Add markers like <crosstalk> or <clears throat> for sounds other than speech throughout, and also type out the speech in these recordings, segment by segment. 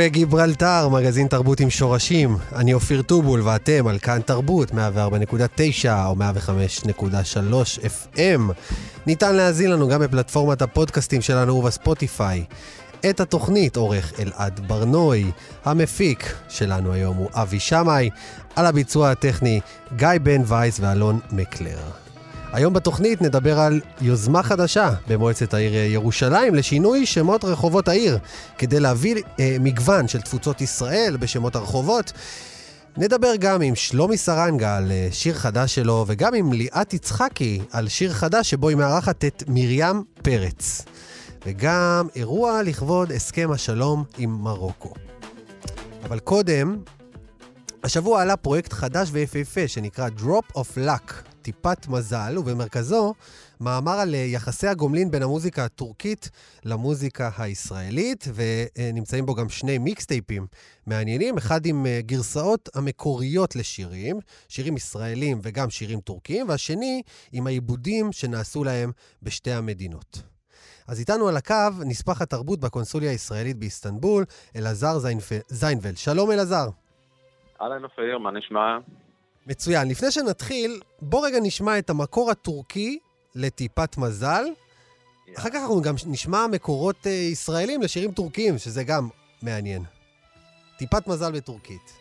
קפה גיברלטר, מגזין תרבות עם שורשים. אני אופיר טובול ואתם על כאן תרבות, 104.9 או 105.3 FM. ניתן להאזין לנו גם בפלטפורמת הפודקאסטים שלנו ובספוטיפיי. את התוכנית עורך אלעד ברנוי, המפיק שלנו היום הוא אבי שמאי, על הביצוע הטכני גיא בן וייס ואלון מקלר. היום בתוכנית נדבר על יוזמה חדשה במועצת העיר ירושלים לשינוי שמות רחובות העיר, כדי להביא אה, מגוון של תפוצות ישראל בשמות הרחובות. נדבר גם עם שלומי סרנגה על אה, שיר חדש שלו, וגם עם ליאת יצחקי על שיר חדש שבו היא מארחת את מרים פרץ. וגם אירוע לכבוד הסכם השלום עם מרוקו. אבל קודם, השבוע עלה פרויקט חדש ויפהפה שנקרא Drop of Luck, טיפת מזל, ובמרכזו מאמר על אה, יחסי הגומלין בין המוזיקה הטורקית למוזיקה הישראלית, ונמצאים בו גם שני מיקסטייפים מעניינים, אחד עם אה, גרסאות המקוריות לשירים, שירים ישראלים וגם שירים טורקיים, והשני עם העיבודים שנעשו להם בשתי המדינות. אז איתנו על הקו נספח התרבות בקונסוליה הישראלית באיסטנבול, אלעזר זיינפלד. שלום אלעזר. אהלן אופיר, מה נשמע? מצוין. לפני שנתחיל, בוא רגע נשמע את המקור הטורקי לטיפת מזל. Yeah. אחר כך אנחנו גם נשמע מקורות uh, ישראלים לשירים טורקיים, שזה גם מעניין. טיפת מזל בטורקית.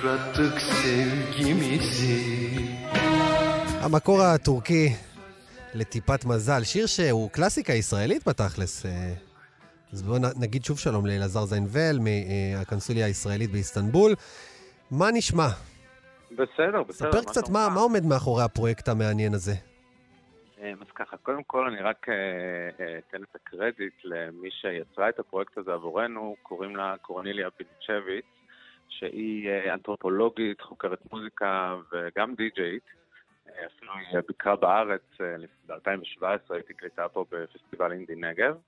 Yıprattık sevgimizi המקור הטורקי לטיפת מזל, שיר שהוא קלאסיקה ישראלית בתכלס. אה, אז בואו נגיד שוב שלום לאלעזר זיינבל מהקונסוליה הישראלית באיסטנבול. מה נשמע? בסדר, בסדר. ספר קצת מה, מה עומד מאחורי הפרויקט המעניין הזה. אה, אז ככה, קודם כל אני רק אה, אתן את הקרדיט למי שיצרה את הפרויקט הזה עבורנו, קוראים לה קורניליה פינצ'ביץ, שהיא אנתרופולוגית, חוקרת מוזיקה וגם די-ג'יית. אפילו היא ביקרה בארץ אה, ב-2017, הייתי קליטה פה בפסטיבל אינדי נגב.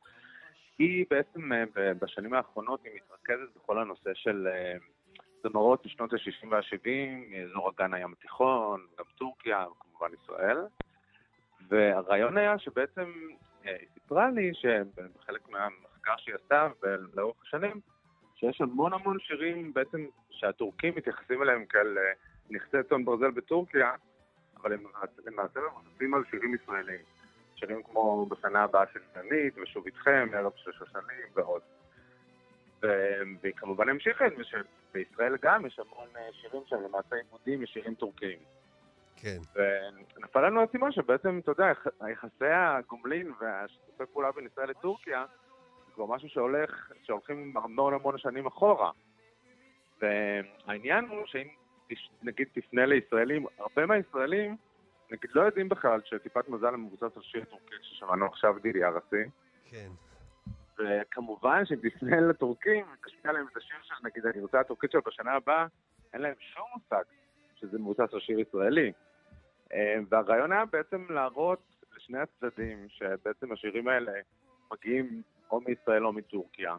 היא בעצם אה, בשנים האחרונות היא מתרכזת בכל הנושא של אה, זמרות משנות ה-60 וה-70, אזור אגן הים התיכון, גם טורקיה, כמובן ישראל. והרעיון היה שבעצם היא סיפרה לי שבחלק מהמחקר שהיא עשתה לאורך השנים, שיש המון המון שירים בעצם שהטורקים מתייחסים אליהם כאל נכסי צאן ברזל בטורקיה, אבל הם למעשה מבוססים על שירים ישראלים. שירים כמו בשנה הבאה של שנית, ושוב איתכם, ערב של שושנים ועוד. והיא כמובן המשיכה את זה שבישראל גם יש המון אה, שירים שהם למעשה עיבודים משירים טורקיים. כן. ונפל לנו האסימון שבעצם, אתה יודע, יחסי הגומלין והשיתופי פעולה בין ישראל לטורקיה, כבר משהו שהולך, שהולכים המון המון שנים אחורה. והעניין הוא שאם נגיד תפנה לישראלים, הרבה מהישראלים, נגיד לא יודעים בכלל שטיפת מזל מבוסס על שיר טורקי ששמענו עכשיו דידי ארסי. כן. וכמובן שאם תפנה לטורקים, תשמיע להם את השיר של נגיד הגרסה הטורקית שלו בשנה הבאה, אין להם שום מושג שזה מבוסס על שיר ישראלי. אה, והרעיון היה בעצם להראות לשני הצדדים שבעצם השירים האלה מגיעים או מישראל או מטורקיה,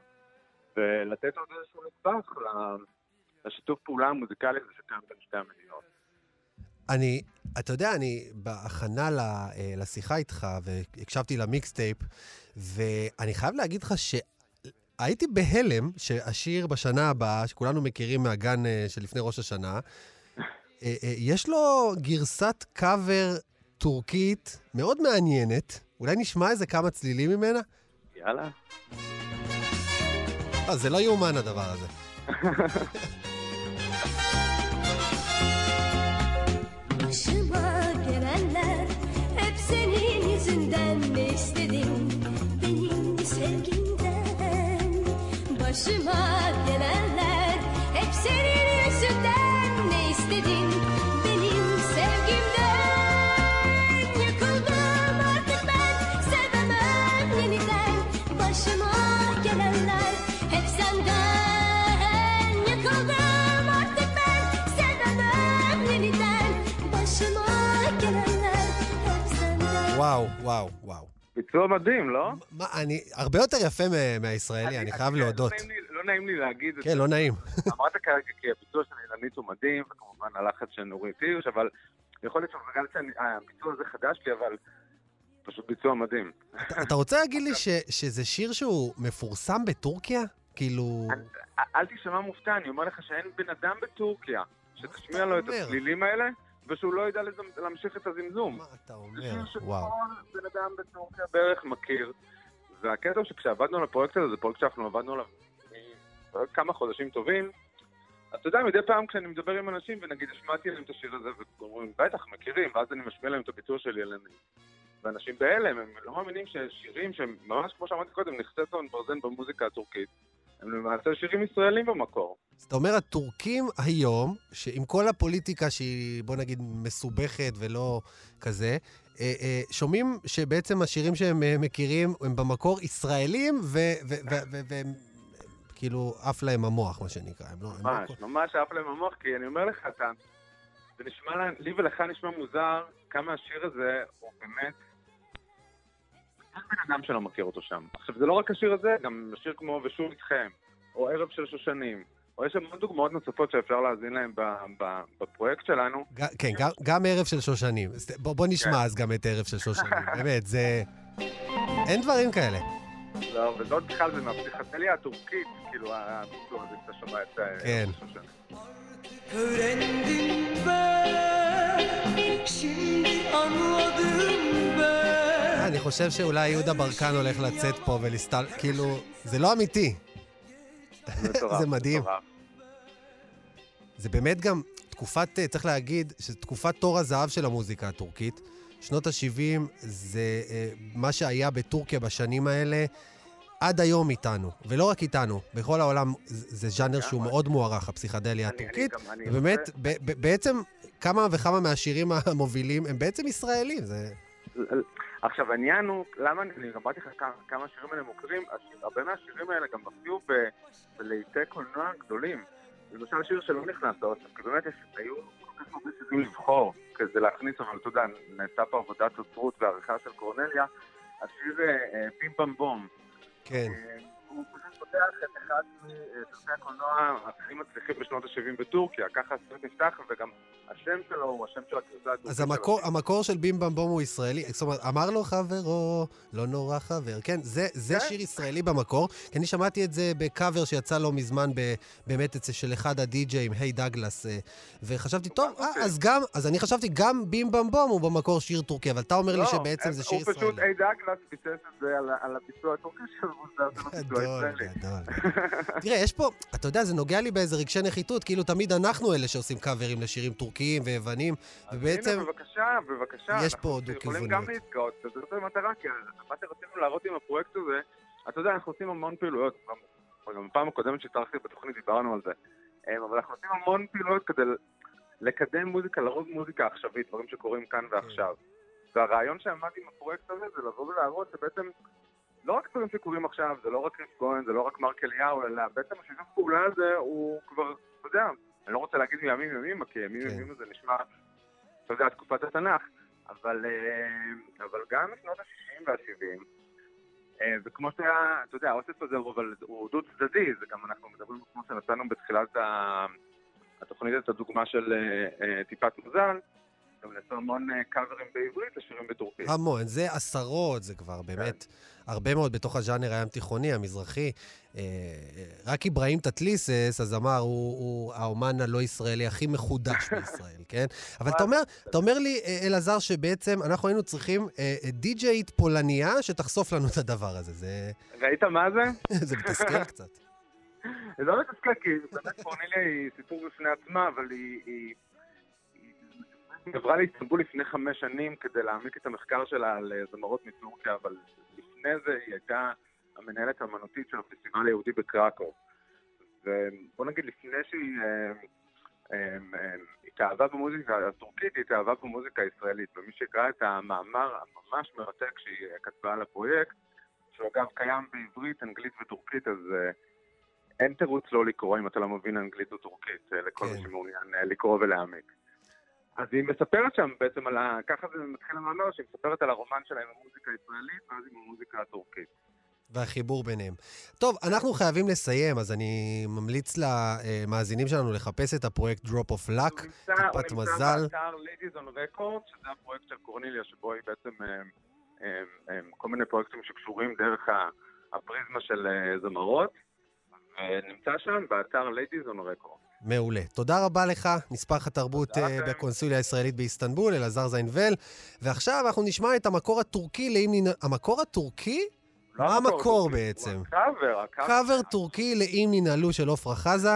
ולתת עוד איזשהו נדבך לשיתוף פעולה המוזיקלי הזה שקיים בין שתי המדינות. אני, אתה יודע, אני בהכנה אה, לשיחה איתך, והקשבתי למיקסטייפ, ואני חייב להגיד לך שהייתי בהלם שהשיר בשנה הבאה, שכולנו מכירים מהגן אה, שלפני ראש השנה, אה, יש לו גרסת קאבר טורקית מאוד מעניינת. אולי נשמע איזה כמה צלילים ממנה? יאללה. אה, זה לא יאומן הדבר הזה. Başıma gelenler hep senin yüzünden ne istedim benim sevgimden Başıma gelenler hep senin וואו, וואו, וואו. ביצוע מדהים, לא? מה, אני, הרבה יותר יפה מהישראלי, אני חייב להודות. לא נעים לי- לא נעים לי להגיד את כן, לא נעים. אמרת כרגע כי הביצוע של אילנית הוא מדהים, וכמובן הלחץ של נורית הירש, אבל יכול להיות שבגלל שהביצוע הזה חדש לי, אבל פשוט ביצוע מדהים. אתה- אתה רוצה להגיד לי ש- שזה שיר שהוא מפורסם בטורקיה? כאילו... אל- תישמע מופתע, אני אומר לך שאין בן אדם בטורקיה שתשמיע לו את? הצלילים האלה, ושהוא לא ידע להמשיך את הזמזום. מה אתה אומר? שיר וואו. שכל בן אדם בטורקיה בערך מכיר. והקטע הוא שכשעבדנו על הפרויקט הזה, זה פרויקט שאנחנו עבדנו עליו כמה חודשים טובים, אתה יודע, מדי פעם כשאני מדבר עם אנשים, ונגיד השמעתי להם את השיר הזה, ואומרים, בטח, מכירים, ואז אני משמיע להם את הביצוע של ילנים. ואנשים בהלם, הם לא מאמינים ששירים שהם, ממש כמו שאמרתי קודם, נכסי צאן ברזן במוזיקה הטורקית, הם למעשה שירים ישראלים במקור. זאת אומרת, הטורקים היום, שעם כל הפוליטיקה שהיא, בוא נגיד, מסובכת ולא כזה, אה, אה, שומעים שבעצם השירים שהם אה, מכירים הם במקור ישראלים, והם כאילו עף להם המוח, מה שנקרא. הם לא, הם לא ממש, כל- ממש עף להם המוח, כי אני אומר לך, אתה... זה נשמע, לי ולך נשמע מוזר כמה השיר הזה הוא באמת... אין בן אדם שלא מכיר אותו שם. עכשיו, זה לא רק השיר הזה, גם שיר כמו ושוב איתכם, או ערב של שושנים, או יש המון דוגמאות נוספות שאפשר להאזין להם ב- ב- בפרויקט שלנו. כן, גם, ערב של שושנים. בוא, נשמע כן. אז גם את ערב של שושנים. באמת, זה... אין דברים כאלה. לא, וזאת בכלל, זה מהפסיכתליה הטורקית, כאילו, הביצוע הזה, שאתה שומע את אה, כן. ערב של שושנים. אני חושב שאולי יהודה ברקן הולך לצאת פה ולהסתל... כאילו, זה לא אמיתי. זה <laughs> מדהים. זה באמת גם תקופת, אה, צריך להגיד, שזו תקופת תור הזהב של המוזיקה הטורקית. שנות ה-70 זה אה, מה שהיה בטורקיה בשנים האלה, עד היום איתנו. ולא רק איתנו, בכל העולם זה ז'אנר שהוא. מאוד מוערך, הפסיכדליה הטורקית. גם- אני ובאמת, רוצה- ב- ב- בעצם כמה וכמה מהשירים המובילים הם בעצם ישראלים. זה... עכשיו, העניין הוא, למה אני אני אמרתי לך כמה, השירים האלה מוכרים, הרבה מהשירים האלה גם הופיעו בלהיטי קולנוע גדולים. למשל שיר שלא נכנס לאוסף, כי באמת היו כל כך הרבה שירים לבחור כדי להכניס, אבל אתה יודע, נעשתה פה עבודת אוצרות ועריכה של קורנליה. השיר אה, אה, בים במבום, כן. הוא פשוט פותח את אחד מסרטי הקולנוע הכי מצליחים בשנות ה-70 בטורקיה, ככה הסרט נפתח, וגם השם שלו הוא השם של הגרסה הטורקית אז שלו. המקור, המקור של בים במבום הוא ישראלי. זאת אומרת, אמר לו חברו, לא נורא חבר. כן, זה, זה כן. שיר ישראלי במקור. כי אני שמעתי את זה בקאבר שיצא לא מזמן ב, באמת אצל של אחד הדי-ג'אים, היי דגלס, אה, וחשבתי, טוב, אה, אז גם, אז אני חשבתי גם בים במבום הוא במקור שיר טורקי, אבל אתה אומר לי לא, שבעצם הם- זה שיר הוא פשוט, ישראלי. איי דאגלס ביסס את זה על על הביצוע הטורקי של מוזר, זה לא ביצוע הישראלי. גדול. תראה, יש פה, אתה יודע, זה נוגע לי באיזה רגשי נחיתות, כאילו תמיד אנחנו אלה שעושים קאברים לשירים טורקיים ויוונים, ובעצם... הנה, בבקשה, בבקשה. יש פה אנחנו יכולים. גם להתגאות, זאת המטרה, כי מה שרצינו להראות עם הפרויקט הזה, אתה יודע, אנחנו עושים המון פעילויות, גם- בפעם הקודמת שהתארחתי בתוכנית דיברנו על זה, אמ, אבל אנחנו עושים המון פעילויות כדי לקדם מוזיקה, לרוב מוזיקה עכשווית, דברים שקורים כאן ועכשיו. והרעיון שעמד עם הפרויקט הזה זה לבוא ולהראות שבעצם לא רק דברים שקורים עכשיו, זה לא רק ריף כהן, זה לא רק מרק אליהו, אלא בעצם השיתוף פעולה הזה הוא כבר, אתה יודע, אני לא רוצה להגיד מימים ימימה, כי ימים כן. ימימה זה נשמע, אתה יודע, תקופת התנ"ך, אבל, אה, אבל גם משנות ה-60 וה-70, וכמו שהיה, אתה יודע, האוסף הזה הוא, דו צדדי, זה גם אנחנו מדברים, כמו שנתנו בתחילת התוכנית את הדוגמה של אה, אה, טיפת מזל, גם נעשו המון אה, קאברים בעברית לשירים בטורקית. המון, זה עשרות, זה כבר באמת הרבה מאוד בתוך הז'אנר הים תיכוני, המזרחי. אה, רק אברהים תתליסס, הזמר, הוא, הוא האומן הלא ישראלי הכי מחודש <laughs> בישראל, כן? אבל אתה אומר, אתה אומר לי, אה, אלעזר, שבעצם אנחנו היינו צריכים אה, אה, די-ג'יית פולניה שתחשוף לנו את הדבר הזה. זה, ראית מה זה? <laughs> זה מתסכל קצת. <laughs> זה לא מתסכל, כי באמת קורנליה היא סיפור בפני עצמה, אבל היא... עברה לאיסטנבול לפני חמש שנים כדי להעמיק את המחקר שלה על אה, זמרות מטורקיה, אבל לפני זה היא הייתה המנהלת האמנותית של הפסטיבל היהודי בקרקוב. ובוא נגיד, לפני שהיא אה, אה, אה, התאהבה במוזיקה הטורקית, היא התאהבה במוזיקה הישראלית. ומי שקרא את המאמר הממש מרתק שהיא כתבה על הפרויקט, שהוא אגב קיים בעברית, אנגלית וטורקית, אז אין תירוץ לא לקרוא אם אתה לא מבין אנגלית או טורקית, לכל כן. מי שמעוניין לקרוא ולהעמיק. אז היא מספרת שם בעצם על ה... ככה זה מתחיל המאמר, שהיא מספרת על הרומן שלה עם המוזיקה הישראלית ואז עם המוזיקה הטורקית. והחיבור ביניהם. טוב, אנחנו חייבים לסיים, אז אני ממליץ למאזינים שלנו לחפש את הפרויקט Drop of הוא Luck, נמצא, הוא טיפת נמצא מזל. באתר Ladies on Record, שזה הפרויקט של קורניליה, שבו היא בעצם אה, אה, אה, כל מיני פרויקטים שקשורים דרך הפריזמה של זמרות, ונמצא שם באתר Ladies on Record. מעולה. תודה רבה לך, נספח התרבות תודה אה. בקונסוליה הישראלית באיסטנבול, אלעזר זיינבל. ועכשיו אנחנו נשמע את המקור הטורקי לאם... המקור הטורקי? לא מה המקור הטורקי, בעצם? הקאבר. קאבר טורקי לאם ננעלו של עפרה חזה.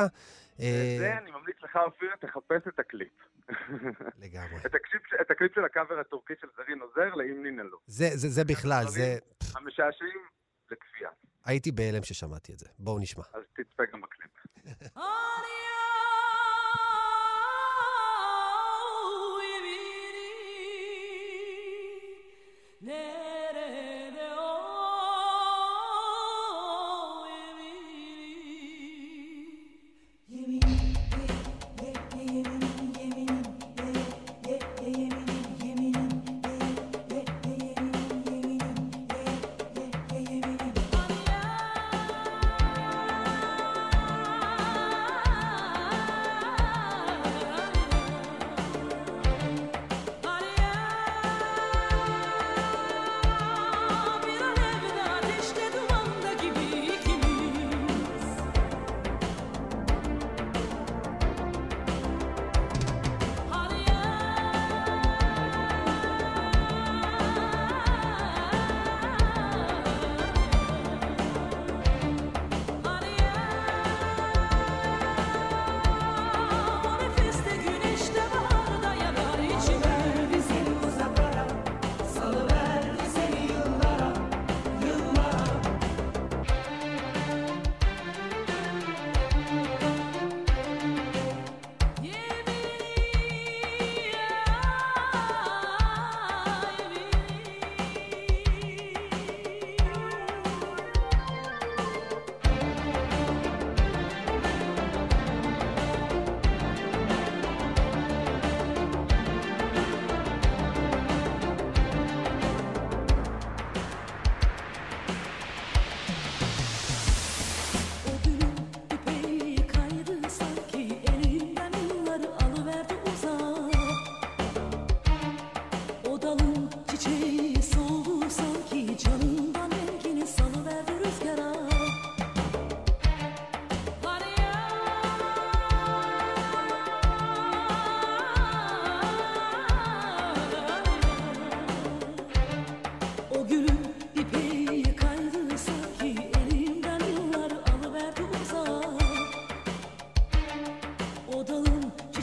אה, זה אני ממליץ לך, אופיר, תחפש את הקליפ. <laughs> לגמרי. את הקליפ, את הקליפ של הקאבר הטורקי של זרין אוזר לאם ננעלו. זה, זה, זה בכלל, זה... המשעשעים לכפייה. הייתי בהלם ששמעתי את זה. בואו נשמע. אז תצפה גם בקליפ. <laughs> Yeah.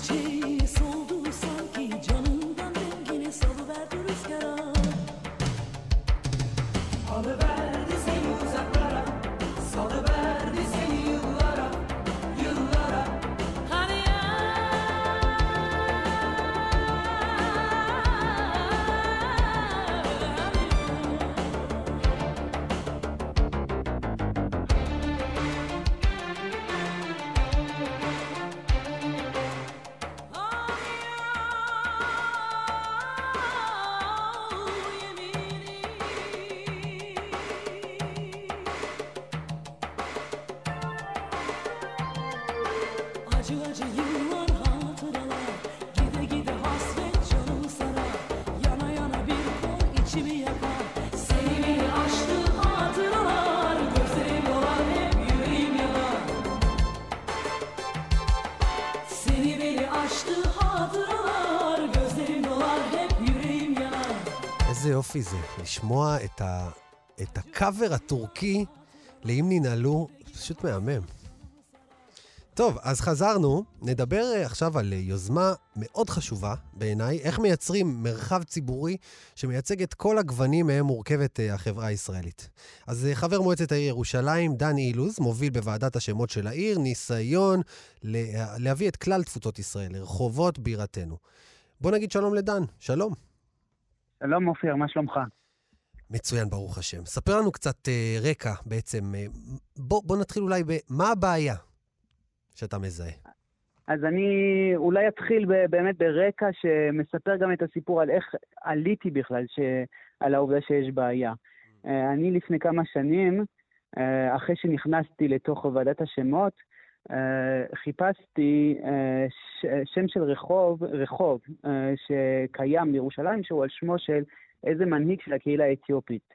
cheese. יופי זה, לשמוע את, ה, את הקאבר הטורקי לאם ננעלו, פשוט מהמם. טוב, אז חזרנו, נדבר אה, עכשיו על אה, יוזמה מאוד חשובה בעיניי, איך מייצרים מרחב ציבורי שמייצג את כל הגוונים מהם מורכבת אה, החברה הישראלית. אז חבר מועצת העיר ירושלים, דן אילוז, מוביל בוועדת השמות של העיר ניסיון לה- להביא את כלל תפוצות ישראל לרחובות בירתנו. בוא נגיד שלום לדן, שלום. שלום אופיר, מה שלומך? מצוין, ברוך השם. ספר לנו קצת אה, רקע בעצם. אה, בוא, בוא נתחיל אולי ב... מה הבעיה שאתה מזהה? אז אני אולי אתחיל ב- באמת ברקע שמספר גם את הסיפור על איך עליתי בכלל, ש... על העובדה שיש בעיה. אה, אני לפני כמה שנים, אה, אחרי שנכנסתי לתוך ועדת השמות, אה, חיפשתי אה, ש- שם של רחוב, רחוב אה, שקיים בירושלים, שהוא על שמו של איזה מנהיג של הקהילה האתיופית.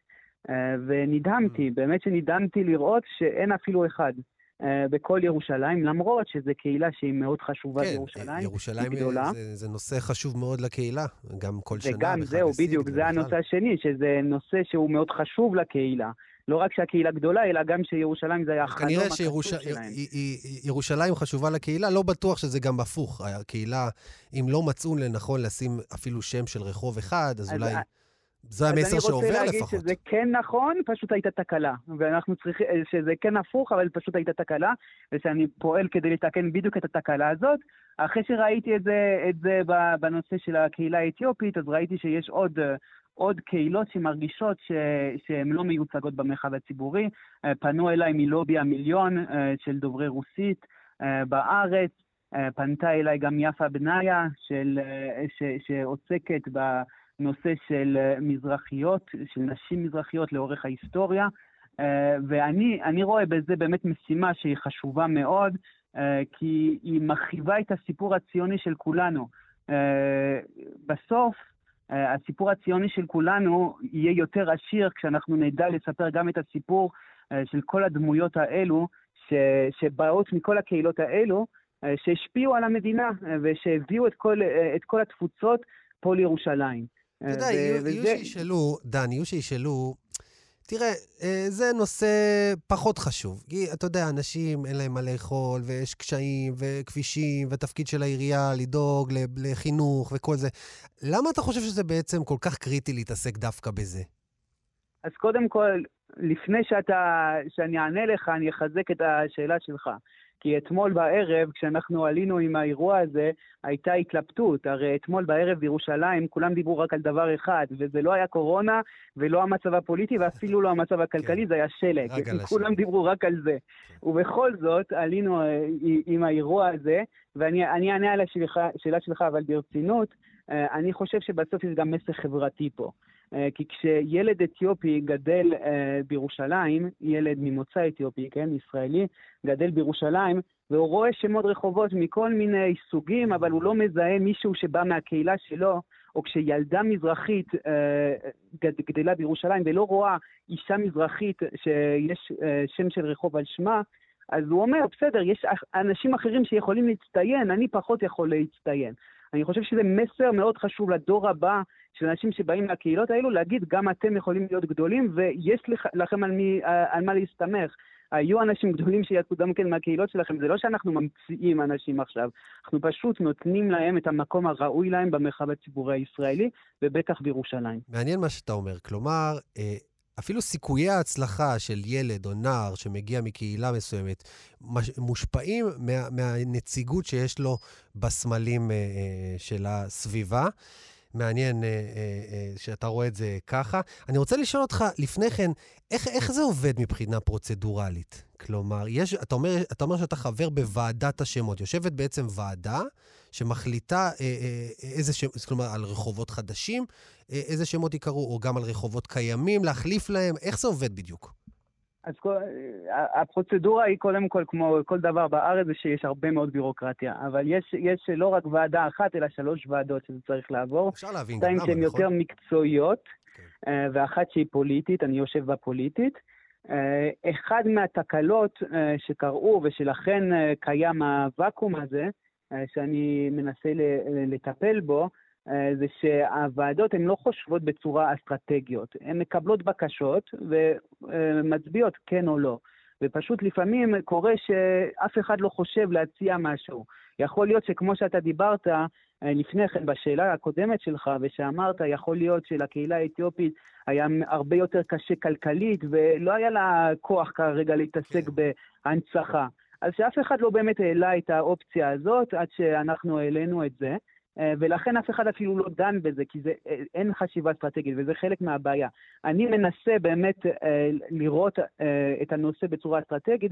אה, ונדהמתי, באמת שנדהמתי לראות שאין אפילו אחד. בכל ירושלים, למרות שזו קהילה שהיא מאוד חשובה אה, בירושלים, ירושלים היא גדולה. זה, זה נושא חשוב מאוד לקהילה, גם כל שנה. וגם זהו, בדיוק, זה. הנושא השני, שזה נושא שהוא מאוד חשוב לקהילה. לא רק שהקהילה גדולה, אלא גם שירושלים זה היה החלום כנראה הכתוב שירושלים שלהם. חשובה לקהילה, לא בטוח שזה גם הפוך. הקהילה, אם לא מצאו לנכון לשים אפילו שם של רחוב אחד, אז אז אולי... זה אז המסר אני שעובר רוצה להגיד לפחות. שזה כן נכון, פשוט הייתה תקלה. ואנחנו צריכים, שזה כן הפוך, אבל פשוט הייתה תקלה, ושאני פועל כדי לתקן בדיוק את התקלה הזאת. אחרי שראיתי את זה, את זה בנושא של הקהילה האתיופית, אז ראיתי שיש עוד... עוד קהילות שמרגישות ש... שהן לא מיוצגות במרחב הציבורי. אה, פנו אליי מלובי המיליון אה, של דוברי רוסית אה, בארץ, פנתה אליי גם יפה בניה, של, ש... שעוסקת בנושא של מזרחיות, של נשים מזרחיות לאורך ההיסטוריה. ואני אני רואה בזה באמת משימה שהיא חשובה מאוד, כי היא מרחיבה את הסיפור הציוני של כולנו. בסוף, הסיפור הציוני של כולנו יהיה יותר עשיר כשאנחנו נדע לספר גם את הסיפור אה, של כל הדמויות האלו, ש, שבאות מכל הקהילות האלו, אה, שהשפיעו על המדינה אה, ושהביאו את כל, אה, את כל התפוצות פה לירושלים. אתה יודע, אה, יהיו שישאלו, דן, יהיו שישאלו, תראה, אה, זה נושא פחות חשוב. כי אתה יודע, אנשים אין להם מה לאכול, ויש קשיים, וכבישים, ותפקיד של העירייה לדאוג לחינוך וכל זה. למה אתה חושב שזה בעצם כל כך קריטי להתעסק דווקא בזה? אז קודם כל, לפני שאתה, שאני אענה לך, אני אחזק את השאלה שלך. כי אתמול בערב, כשאנחנו עלינו עם האירוע הזה, הייתה התלבטות. הרי אתמול בערב בירושלים כולם דיברו רק על דבר אחד, וזה לא היה קורונה, ולא המצב הפוליטי, ואפילו לא המצב הכלכלי, זה היה שלג. רק על <laughs> כולם השלג. דיברו רק על זה. ובכל זאת, עלינו אה, עם האירוע הזה, ואני אני אענה על השאלה השאלה שלך, אבל ברצינות, אה, אני חושב שבסוף יש גם מסר חברתי פה. אה, כי כשילד אתיופי גדל אה, בירושלים, ילד ממוצא אתיופי, כן, ישראלי, גדל בירושלים, והוא רואה שמות רחובות מכל מיני סוגים, אבל הוא לא מזהה מישהו שבא מהקהילה שלו, או כשילדה מזרחית אה, גד- גדלה בירושלים ולא רואה אישה מזרחית שיש שם של רחוב על שמה, אז הוא אומר, בסדר, יש אנשים אחרים שיכולים להצטיין, אני פחות יכול להצטיין. אני חושב שזה מסר מאוד חשוב לדור הבא של אנשים שבאים מהקהילות האלו, להגיד, גם אתם יכולים להיות גדולים, ויש לכ- לכם על, מי, על מה להסתמך. היו אנשים גדולים שיצאו גם כן מהקהילות שלכם, זה לא שאנחנו ממציאים אנשים עכשיו, אנחנו פשוט נותנים להם את המקום הראוי להם במרחב הציבורי הישראלי, ובטח בירושלים. מעניין מה שאתה אומר. כלומר, אה, אפילו סיכויי ההצלחה של ילד או נער שמגיע מקהילה מסוימת מושפעים מה, מהנציגות שיש לו בסמלים אה, אה, של הסביבה. מעניין אה, אה, אה, שאתה רואה את זה ככה. אני רוצה לשאול אותך, לפני כן, איך, איך זה עובד מבחינה פרוצדורלית? כלומר, יש, אתה, אומר, אתה אומר שאתה חבר בוועדת השמות. יושבת בעצם ועדה שמחליטה אה, אה, איזה שם, כלומר, על רחובות חדשים, איזה שמות ייקראו, או גם על רחובות קיימים, להחליף להם, איך זה עובד בדיוק? אז כל, ה- הפרוצדורה היא קודם כל, כמו כל דבר בארץ, זה שיש הרבה מאוד בירוקרטיה. אבל יש, יש לא רק ועדה אחת, אלא שלוש ועדות שזה צריך לעבור. אפשר להבין גם שתיים למה, שהן נכון? יותר מקצועיות, כן. אה, ואחת שהיא פוליטית, אני יושב בה פוליטית. אה, אחד מהתקלות אה, שקרו, ושלכן אה, קיים הוואקום הזה, אה, שאני מנסה לטפל בו, אה, זה שהוועדות הן לא חושבות בצורה אסטרטגיות. הן מקבלות בקשות ומצביעות כן או לא. ופשוט לפעמים קורה שאף אחד לא חושב להציע משהו. יכול להיות שכמו שאתה דיברת אה, לפני כן בשאלה הקודמת שלך, ושאמרת, יכול להיות שלקהילה האתיופית היה הרבה יותר קשה כלכלית, ולא היה לה כוח כרגע להתעסק בהנצחה. אז שאף אחד לא באמת העלה את האופציה הזאת עד שאנחנו העלינו את זה. אה, ולכן אף אחד אפילו לא דן בזה, כי זה, אה, אין חשיבה אסטרטגית, וזה חלק מהבעיה. אני מנסה באמת אה, לראות את הנושא בצורה אסטרטגית,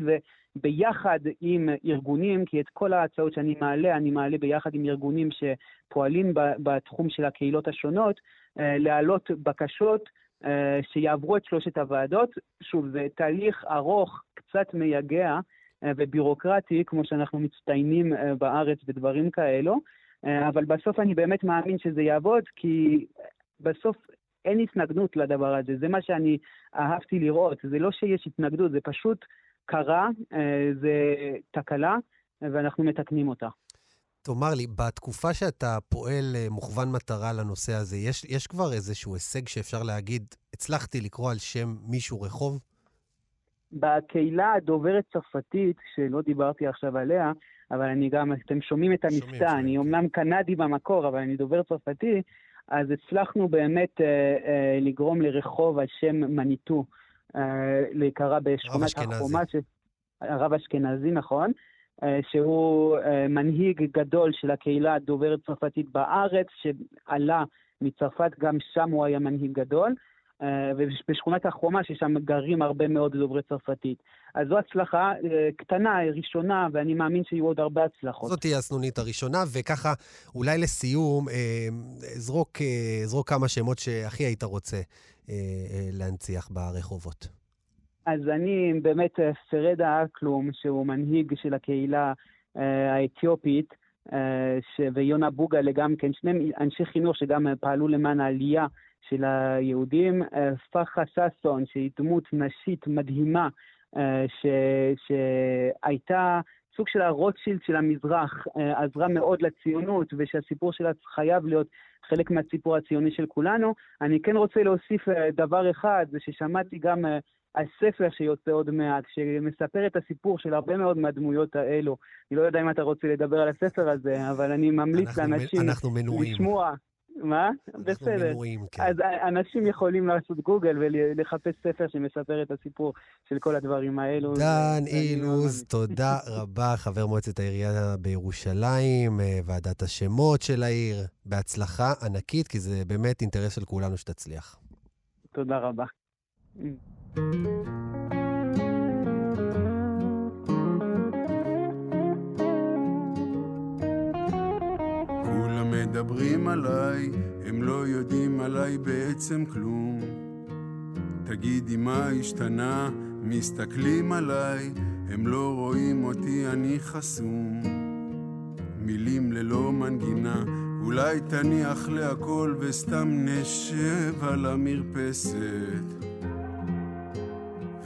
וביחד עם ארגונים, כי את כל ההצעות שאני מעלה, אני מעלה ביחד עם ארגונים שפועלים בתחום של הקהילות השונות, להעלות בקשות שיעברו את שלושת הוועדות. שוב, זה תהליך ארוך, קצת מייגע ובירוקרטי, כמו שאנחנו מצטיינים בארץ בדברים כאלו. אה, אבל בסוף אני באמת מאמין שזה יעבוד, כי בסוף אין התנגדות לדבר הזה. זה מה שאני אהבתי לראות. זה לא שיש התנגדות, זה פשוט קרה, אה, זה תקלה, ואנחנו מתקנים אותה. תאמר לי, בתקופה שאתה פועל אה, מוכוון מטרה לנושא הזה, יש, יש כבר איזשהו הישג שאפשר להגיד, הצלחתי לקרוא על שם מישהו רחוב? בקהילה הדוברת צרפתית, שלא דיברתי עכשיו עליה, אבל אני גם, אתם שומעים את המבטא, אני. אומנם קנדי במקור, אבל אני דובר צרפתי, אז הצלחנו באמת אה, אה, לגרום לרחוב על שם מניטו, אה, להיקרא בשכונת. החומה, ש... הרב אשכנזי, נכון, אה, שהוא אה, מנהיג גדול של הקהילה הדוברת צרפתית בארץ, שעלה מצרפת, גם שם הוא היה מנהיג גדול. אה, ובשכונת החומה, ששם גרים הרבה מאוד דוברי צרפתית. אז זו הצלחה אה, קטנה, ראשונה, ואני מאמין שיהיו עוד הרבה הצלחות. זאת תהיה הסנונית הראשונה, וככה, אולי לסיום, אה, זרוק, אה, זרוק כמה שמות שהכי היית רוצה אה, אה, להנציח ברחובות. אז אני באמת אה, פרדה אקלום, שהוא מנהיג של הקהילה אה, האתיופית, אה, ש... ויונה בוגלה גם כן, שניהם אנשי חינוך שגם אה, פעלו למען העלייה של היהודים. אה, פחה ששון, שהיא דמות נשית מדהימה, אה, ש... שהייתה סוג של הרוטשילד של המזרח, אה, עזרה מאוד לציונות, ושהסיפור שלה חייב להיות חלק מהסיפור הציוני של כולנו. אני כן רוצה להוסיף דבר אחד, זה ששמעתי גם אה, הספר שיוצא עוד מעט, שמספר את הסיפור של הרבה מאוד מהדמויות האלו. אני לא יודע אם אתה רוצה לדבר על הספר הזה, אבל אני ממליץ אנחנו מ- לאנשים אנחנו מנועים. לשמוע. מה? אנחנו בסדר. מנועים, כן. אז אנשים יכולים לעשות גוגל ולחפש ספר שמספר את הסיפור של כל הדברים האלו. דן ואני אילוז. תודה <laughs> רבה, חבר מועצת העירייה בירושלים, אה, ועדת השמות של העיר. בהצלחה ענקית, כי זה באמת אינטרס של כולנו שתצליח. תודה רבה. מדברים עליי, הם לא יודעים עליי בעצם כלום. תגידי מה השתנה, מסתכלים עליי, הם לא רואים אותי, אני חסום. מילים ללא מנגינה, אולי תניח להכל וסתם נשב על המרפסת.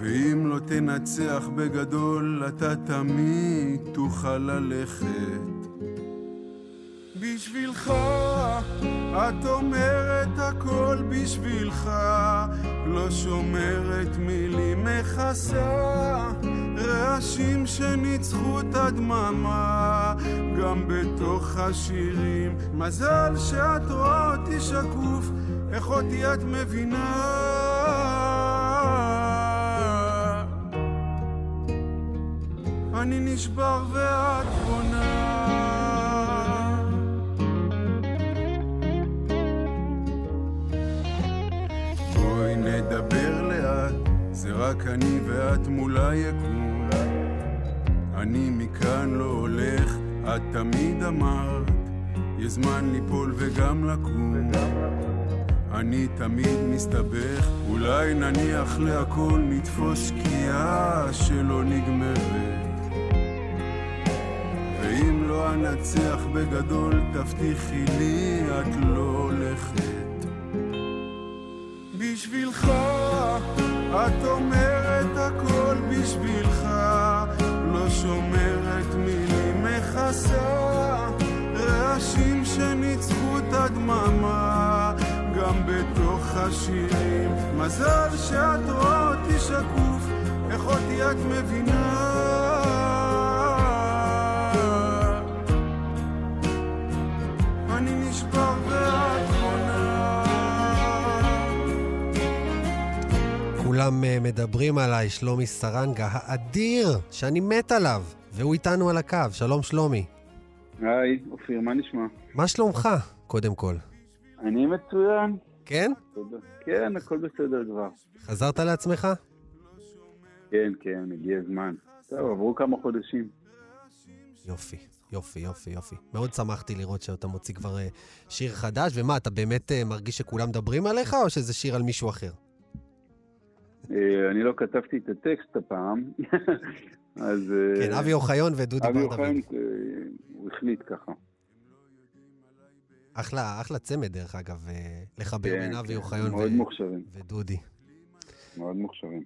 ואם לא תנצח בגדול, אתה תמיד תוכל ללכת. בשבילך, את אומרת הכל בשבילך, לא שומרת מילים מכסה, רעשים שניצחו את הדממה, גם בתוך השירים. מזל שאת רואה אותי שקוף, איך אותי את מבינה? אני נשבר ואת בונה. רק אני ואת מול היקום. אני מכאן לא הולך, את תמיד אמרת, יש זמן ליפול וגם לקום. אני תמיד מסתבך, אולי נניח להכל, נתפוס שקיעה שלא נגמרת. ואם לא אנצח בגדול, תבטיחי לי, את לא הולכת. בשבילך, את אומרת הכל בשבילך, לא שומרת מילים מכסה, רעשים שניצחו את הדממה, גם בתוך השירים. מזל שאת רואה אותי שקוף, איך אותי את מבינה? כולם אה, מדברים עליי, שלומי סרנגה האדיר, שאני מת עליו, והוא איתנו על הקו. שלום, שלומי. היי, אופיר, מה נשמע? מה שלומך, קודם כל? אני מצוין. כן? כן, הכל בסדר כבר. חזרת לעצמך? כן, כן, הגיע הזמן. טוב, עברו כמה חודשים. יופי, יופי, יופי, יופי. מאוד שמחתי לראות שאתה מוציא כבר אה, שיר חדש, ומה, אתה באמת אה, מרגיש שכולם מדברים עליך, או שזה שיר על מישהו אחר? אה, אני לא כתבתי את הטקסט הפעם, <laughs> אז... אה, כן, אבי אוחיון ודודי אבי בר דוד. אוחיון, אה, הוא החליט ככה. אחלה, אחלה צמד, דרך אגב, לחבר כן, בין אבי כן, אוחיון מאוד ו- מוכשרים, ודודי. מאוד מוכשרים.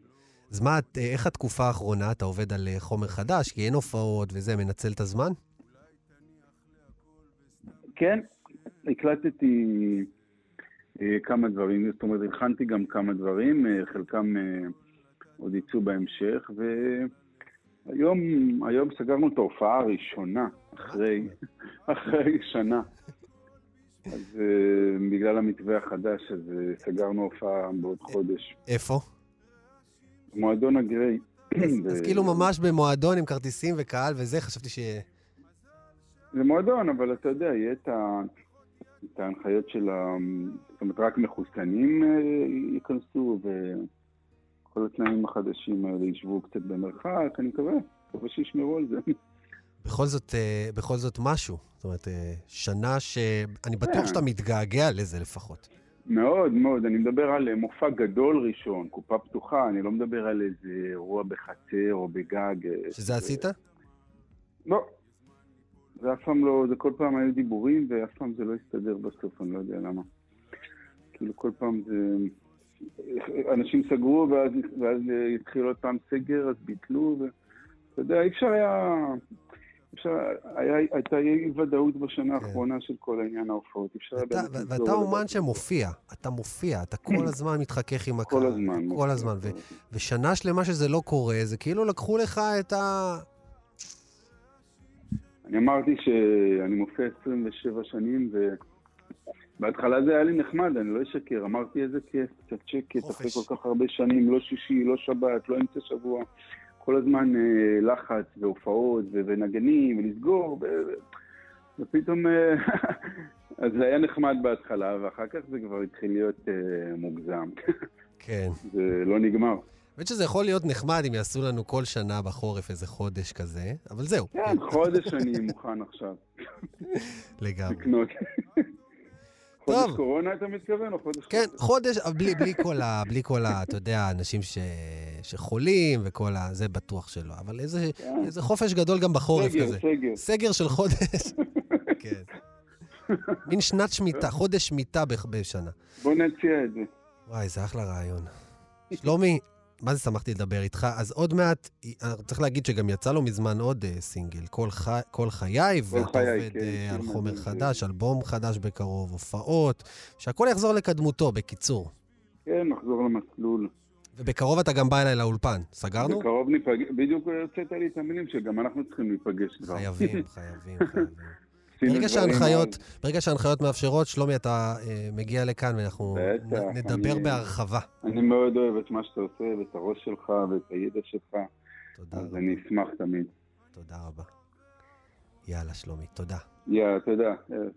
אז מה, איך התקופה האחרונה? אתה עובד על חומר חדש, כי אין הופעות וזה, מנצל את הזמן? כן, הקלטתי כמה דברים, זאת אומרת, הכנתי גם כמה דברים, אה, חלקם אה, עוד יצאו בהמשך, והיום היום סגרנו את ההופעה הראשונה, אחרי, <laughs> אחרי שנה. אז אה, בגלל המתווה החדש, אז אה, סגרנו הופעה בעוד חודש. איפה? מועדון הגריי. אז <clears throat> ב- כאילו ממש במועדון עם כרטיסים וקהל וזה, חשבתי ש... זה מועדון, אבל אתה יודע, יהיה את, ה... את ההנחיות של ה... זאת אומרת, רק מחוסנים אה, ייכנסו, וכל התנאים החדשים האלה ישבו קצת במרחק, אני מקווה, מקווה שישמרו על זה. בכל זאת, אה, בכל זאת משהו. זאת אומרת, אה, שנה שאני בטוח כן. שאתה מתגעגע לזה לפחות. מאוד מאוד, אני מדבר על מופע גדול ראשון, קופה פתוחה, אני לא מדבר על איזה אירוע בחצר או בגג. שזה עשית? לא. זה אף פעם לא, זה כל פעם היו דיבורים, ואף פעם זה לא הסתדר בסוף, אני לא יודע למה. כאילו כל פעם זה... אנשים סגרו, ואז, ואז התחיל עוד פעם סגר, אז ביטלו, ואתה יודע, אי אפשר היה... אפשר, היה, הייתה אי ודאות בשנה כן. האחרונה של כל העניין ההופעות. אפשר אתה- באמת ו- ואתה. אומן שמופיע, אתה מופיע, אתה כל הזמן מתחכך עם הקהל. כל הזמן. כל ו- הזמן. ושנה שלמה שזה לא קורה, זה כאילו לקחו לך את ה... אני אמרתי שאני מופיע 27 שנים, ובהתחלה זה היה לי נחמד, אני לא אשקר. אמרתי איזה כיף, קצת שקט. אחרי כל כך הרבה שנים, לא שישי, לא שבת, לא אמצע שבוע. כל הזמן אה, לחץ והופעות ו- ונגנים ולסגור, ו- ופתאום... אה, <laughs> אז זה היה נחמד בהתחלה, ואחר כך זה כבר התחיל להיות אה, מוגזם. כן. זה לא נגמר. האמת שזה יכול להיות נחמד אם יעשו לנו כל שנה בחורף איזה חודש כזה, אבל זהו, כן, חודש אני מוכן עכשיו לגמרי. לקנות. טוב. חודש קורונה אתה מתכוון, או חודש... כן, חודש, אבל בלי, בלי כל ה... בלי כל ה... אתה יודע, אנשים ש... שחולים וכל ה... זה בטוח שלא. אבל איזה, כן. איזה חופש גדול גם בחורף סגר, כזה. סגר. סגר של חודש. <laughs> כן. מין שנת שמיטה, חודש שמיטה בשנה. בוא נציע את זה. וואי, זה אחלה רעיון. שלומי, מה זה שמחתי לדבר איתך. אז עוד מעט, אה, צריך להגיד שגם יצא לו מזמן עוד אה, סינגל, כל, חי, כל חיי, ואתה עובד כן, אה, על שיר חומר מדהים, חדש, אלבום חדש בקרוב, הופעות, שהכל יחזור לקדמותו, בקיצור. כן, נחזור למסלול. ובקרוב אתה גם בא אליי לאולפן. סגרנו? בקרוב ניפגש, בדיוק הוצאת לי את המילים שגם אנחנו צריכים להיפגש כבר. חייבים, חייבים, חייבים. <laughs> ברגע שההנחיות. ברגע שההנחיות מאפשרות, שלומי, אתה אה, מגיע לכאן ואנחנו בטח, נ- נדבר אני- בהרחבה. אני מאוד אוהב את מה שאתה עושה, ואת הראש שלך, ואת הידע שלך, תודה אז רבה. אני אשמח תמיד. תודה רבה. יאללה, שלומי, תודה. יאללה, תודה. ערב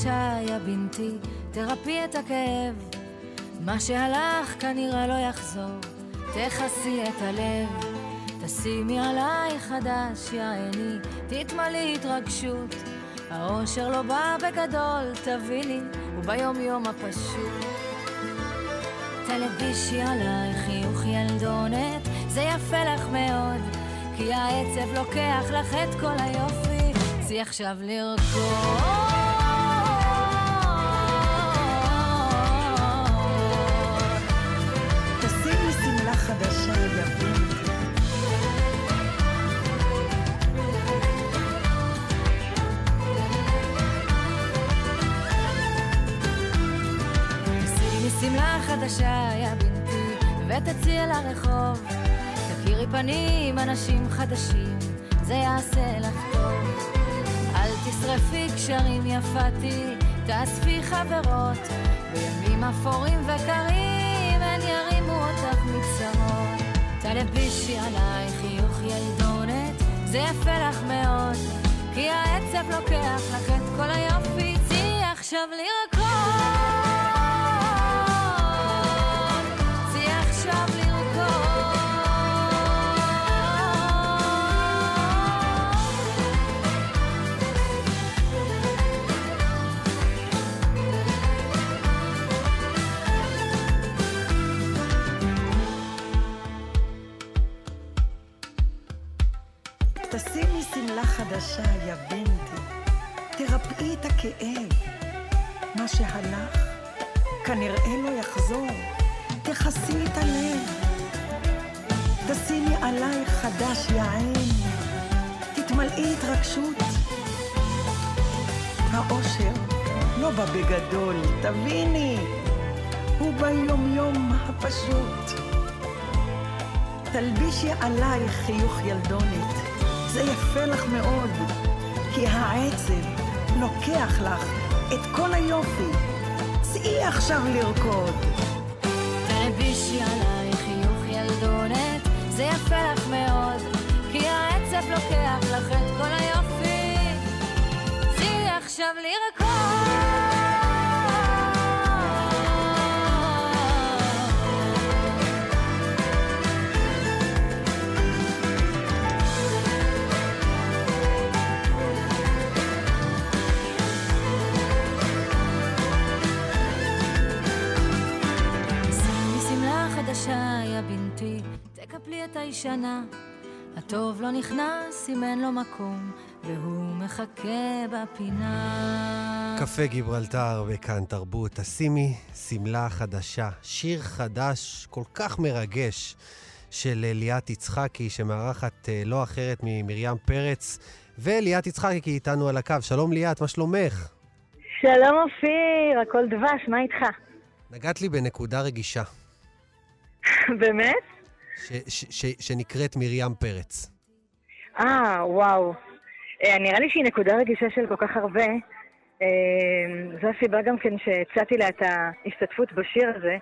חדשה, יא בנתי, תרפי את הכאב. מה שהלך כנראה לא יחזור, תכסי את הלב. תשימי עליי חדש, יא עיני, תתמלאי התרגשות. האושר לא בא בגדול, תביני, הוא ביום יום הפשוט. תלבישי עליי חיוך ילדונת, זה יפה לך מאוד, כי העצב לוקח לך את כל היופי, צאי עכשיו לרקוד. חדשה, יא בנתי, ותצאי אל הרחוב. תכירי פנים, אנשים חדשים, זה יעשה לך טוב. אל תשרפי קשרים יפתי, תאספי חברות. בימים אפורים וקרים, הן ירימו אותך מצרות. תלבישי עליי חיוך ילדונת, זה יפה לך מאוד. כי העצב לוקח לך את כל היופי, צאי עכשיו לרקוד. תרפאי את הכאב. מה שהלך, כנראה לא יחזור. תכסי את הלב. תשימי עלייך חדש, יא עין. תתמלאי התרגשות. האושר לא בא בגדול, תביני. הוא ביום-יום הפשוט. תלבישי עלייך חיוך ילדונת, זה יפה לך מאוד, כי העצב לוקח לך את כל היופי. צאי עכשיו לרקוד. תלבישי עליי חיוך ילדונת, זה יפה לך מאוד, כי העצב לוקח לך את כל היופי. צאי עכשיו שימי חדשה, יא בנתי, תקפלי את הישנה. הטוב לא נכנס אם אין לו מקום, והוא מחכה בפינה. קפה גיברלטר וכאן תרבות. תשימי שמלה חדשה, שיר חדש כל כך מרגש של אה, ליאת יצחקי, שמארחת אה, לא אחרת ממרים פרץ. וליאת יצחקי איתנו על הקו. שלום ליאת, מה שלומך? שלום אופיר, הכל דבש, מה איתך? נגעת לי בנקודה רגישה, <laughs> באמת? ש- ש- ש- שנקראת מרים פרץ. אה, וואו. אה, נראה לי שהיא נקודה רגישה של כל כך הרבה. אה, זו הסיבה גם כן שהצעתי לה את ההשתתפות בשיר הזה.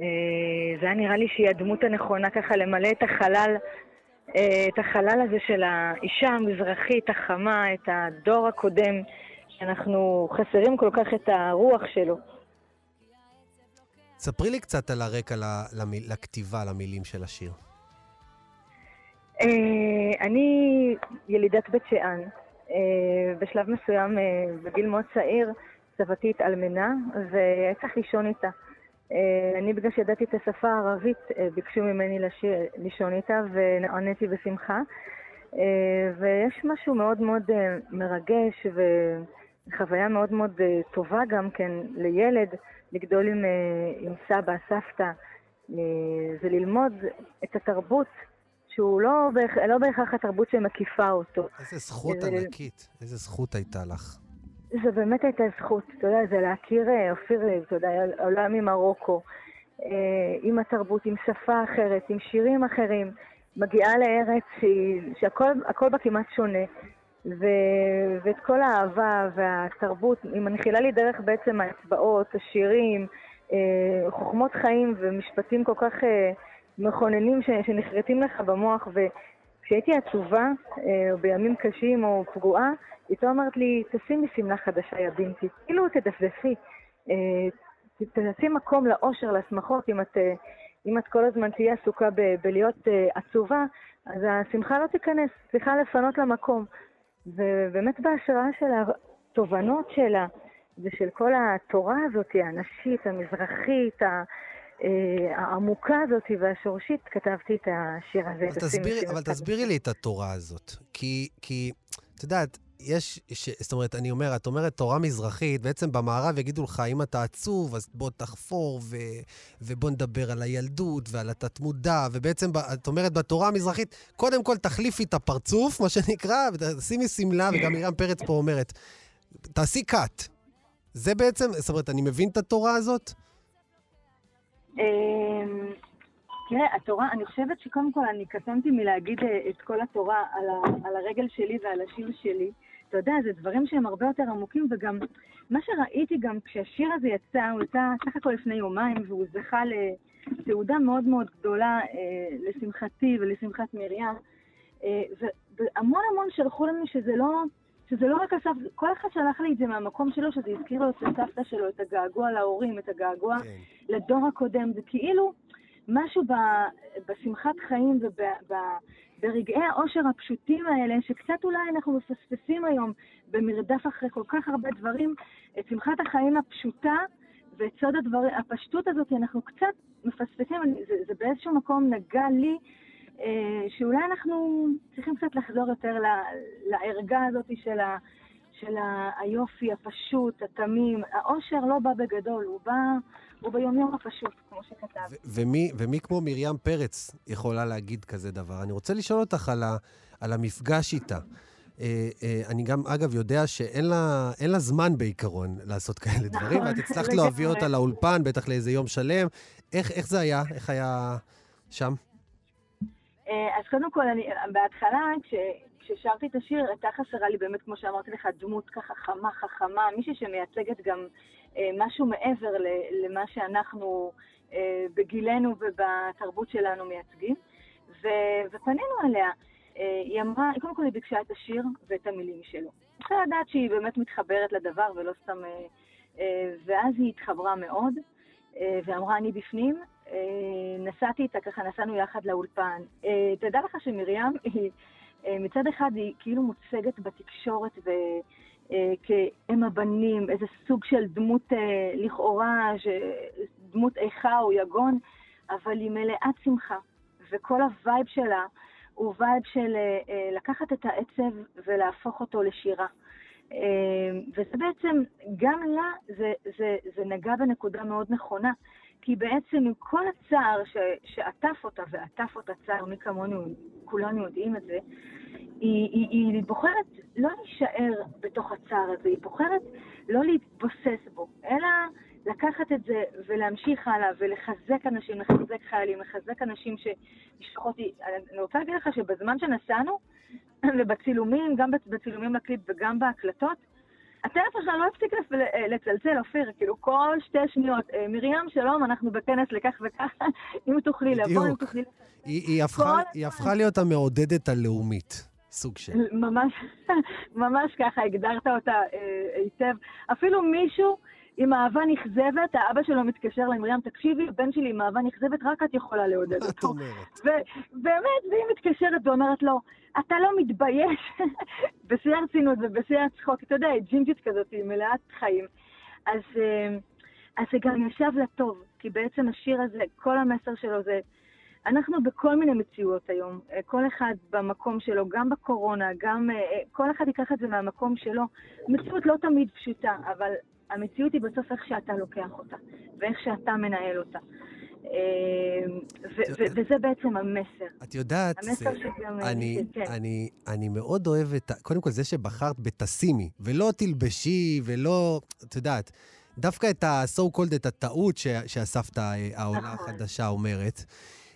אה, זה היה נראה לי שהיא הדמות הנכונה ככה למלא את החלל, אה, את החלל הזה של האישה המזרחית החמה, את הדור הקודם, שאנחנו חסרים כל כך את הרוח שלו. ספרי לי קצת על הרקע לכתיבה, למילים של השיר. אה, אני ילידת בית שאן. אה, בשלב מסוים, אה, בגיל מאוד צעיר, סבתי התאלמנה, והיה צריך לישון איתה. אני, בגלל שידעתי את השפה הערבית, ביקשו ממני לשיר, לישון איתה, ונעניתי בשמחה. ויש משהו מאוד מאוד מרגש, וחוויה מאוד מאוד טובה גם כן לילד, לגדול עם, אה, עם סבא, סבתא, אה, וללמוד את התרבות שהוא לא, בהכ... לא בהכרח התרבות שמקיפה אותו. איזה זכות זה- ענקית, איזה זכות הייתה לך. זה באמת הייתה זכות, אתה יודע, זה להכיר, אה, אופיר, אתה יודע, עולה ממרוקו, עם התרבות, עם שפה אחרת, עם שירים אחרים, מגיעה לארץ שהכל הכל בה כמעט שונה, ו, ואת כל האהבה והתרבות, היא מנחילה לי דרך בעצם האצבעות, השירים, אה, חוכמות חיים ומשפטים כל כך אה, מכוננים שנחרטים לך במוח, וכש... כשהייתי עצובה, אה, או בימים קשים או פגועה, איתו אמרת לי, תשימי שמלה חדשה, יא. כאילו, תדפדפי. אה, מקום לאושר, לשמחות. אם את, אם את כל הזמן תהיה עסוקה ב- בלהיות עצובה, אז השמחה לא תיכנס, צריכה לפנות לה מקום. ובאמת בהשראה של התובנות שלה, ושל כל התורה הזאת, הנשית, המזרחית, אה, העמוקה הזאת והשורשית, כתבתי את השיר הזה. אבל תסבירי, שמלה אבל. תסבירי לי את התורה הזאת. כי, כי, את יודעת, יש, ש, זאת אומרת, אני אומר, את אומרת תורה מזרחית, בעצם במערב יגידו לך, אם אתה עצוב, אז בוא תחפור, ו, ובוא נדבר על הילדות ועל התת-מודע, ובעצם, ב- את אומרת, בתורה המזרחית, קודם כל תחליפי את הפרצוף, מה שנקרא, ותשימי שמלה, וגם מרים פרץ פה אומרת, תעשי cut. זה בעצם, זאת אומרת, אני מבין את התורה הזאת? אמ, תראה, התורה, אני חושבת שקודם כל אני קטנתי מלהגיד אה, את כל התורה על, ה, על הרגל שלי ועל השיר שלי. אתה יודע, זה דברים שהם הרבה יותר עמוקים, וגם מה שראיתי גם כשהשיר הזה יצא, הוא יצא סך הכל לפני יומיים, והוא זכה לתעודה מאוד מאוד גדולה, אה, לשמחתי ולשמחת מרים. אה, והמון המון שלחו לנו שזה לא, שזה לא רק הסבתא, כל אחד שלח לי את זה מהמקום שלו, שזה הזכיר לו את הסבתא שלו, את הגעגוע להורים, את הגעגוע לדור הקודם. זה כאילו משהו ב, בשמחת חיים וברגעי העושר הפשוטים האלה, שקצת אולי אנחנו מפספסים היום במרדף אחרי כל כך הרבה דברים, את שמחת החיים הפשוטה ואת סוד הדברים, הפשטות הזאת, אנחנו קצת מפספסים, זה, זה באיזשהו מקום נגע לי. אה, שאולי אנחנו צריכים קצת לחזור יותר לערגה הזאת של, ה, של היופי הפשוט, התמים. העושר לא בא בגדול, הוא בא, הוא ביומיום הפשוט, כמו שכתב. ומי, ומי כמו מרים פרץ יכולה להגיד כזה דבר? אני רוצה לשאול אותך על, ה, על המפגש איתה. אה, אה, אני גם, אגב, יודע שאין לה, לה זמן בעיקרון לעשות כאלה דברים, נכון, ואת הצלחת. להביא אותה לאולפן, בטח לאיזה יום שלם. איך, איך זה היה? איך היה שם? אה, אז קודם כל, אני, בהתחלה, כש, כששרתי את השיר, הייתה חסרה לי באמת, כמו שאמרתי לך, דמות ככה חמה, חכמה, מישהי שמייצגת גם משהו מעבר למה שאנחנו אה, בגילנו ובתרבות שלנו מייצגים. ו, ופנינו אליה. אה, היא אמרה, קודם כל היא ביקשה את השיר ואת המילים שלו. צריכה לדעת שהיא באמת מתחברת לדבר ולא סתם... אה, אה, ואז היא התחברה מאוד, אה, ואמרה, אני בפנים. אה, נסעתי איתה, ככה נסענו יחד לאולפן. אה, תדע לך שמרים, היא, אה, מצד אחד היא כאילו מוצגת בתקשורת ו... אה, כאם הבנים, איזה סוג של דמות אה, לכאורה. דמות איכה או יגון, אבל היא מלאת שמחה. וכל ה vibe שלה הוא vibe של אה, לקחת את העצב ולהפוך אותו לשירה. וזה בעצם, גם לה זה, זה, זה נגע בנקודה מאוד נכונה, כי בעצם עם כל הצער ש, שעטף אותה, ועטף אותה צער, מי כמונו, כולנו יודעים את זה, היא, היא, היא בוחרת לא להישאר בתוך הצער הזה, היא בוחרת לא להתבוסס בו, אלא לקחת את זה ולהמשיך הלאה ולחזק אנשים, לחזק חיילים, לחזק אנשים שמשפחות... אני רוצה להגיד לך שבזמן שנסענו, <clears throat> ובצילומים, גם בצילומים לקליפ וגם בהקלטות, הטלפון שלנו לא הפסיק לפ- לצלצל, אופיר, כאילו כל שתי שניות, "אה, מרים, שלום, אנחנו בכנס לכך וכך, <laughs> אם תוכלי לבוא, אם. תוכלי... היא, הפכה, כל היא הפכה להיות המעודדת הלאומית, סוג של. ממש, <laughs> ממש ככה, הגדרת אותה אה, היטב. אפילו מישהו עם אהבה נכזבת, האבא שלו מתקשר למרים, תקשיבי, הבן שלי עם אהבה נכזבת, רק את יכולה לעודד אותו. ובאמת, והיא מתקשרת ואומרת לו, אתה לא מתבייש? <laughs> בשיא הרצינות ובשיא הצחוק, אתה יודע, היא ג'ינג'ית כזאת, היא מלאת חיים. אז, אה, אז זה גם ישב לה טוב, כי בעצם השיר הזה, כל המסר שלו זה... אנחנו בכל מיני מציאות היום, אה, כל אחד במקום שלו, גם בקורונה, גם אה, כל אחד ייקח את זה מהמקום שלו. מציאות לא תמיד פשוטה, אבל המציאות היא בסוף איך שאתה לוקח אותה, ואיך שאתה מנהל אותה. ו- וזה בעצם המסר. את יודעת. אני, כן. אני, מאוד אוהב את. קודם כל, זה שבחרת בתשימי, ולא תלבשי, ולא... את יודעת, דווקא את ה-so called, את הטעות ש, שהסבתא אה, העולה נכון. החדשה אומרת.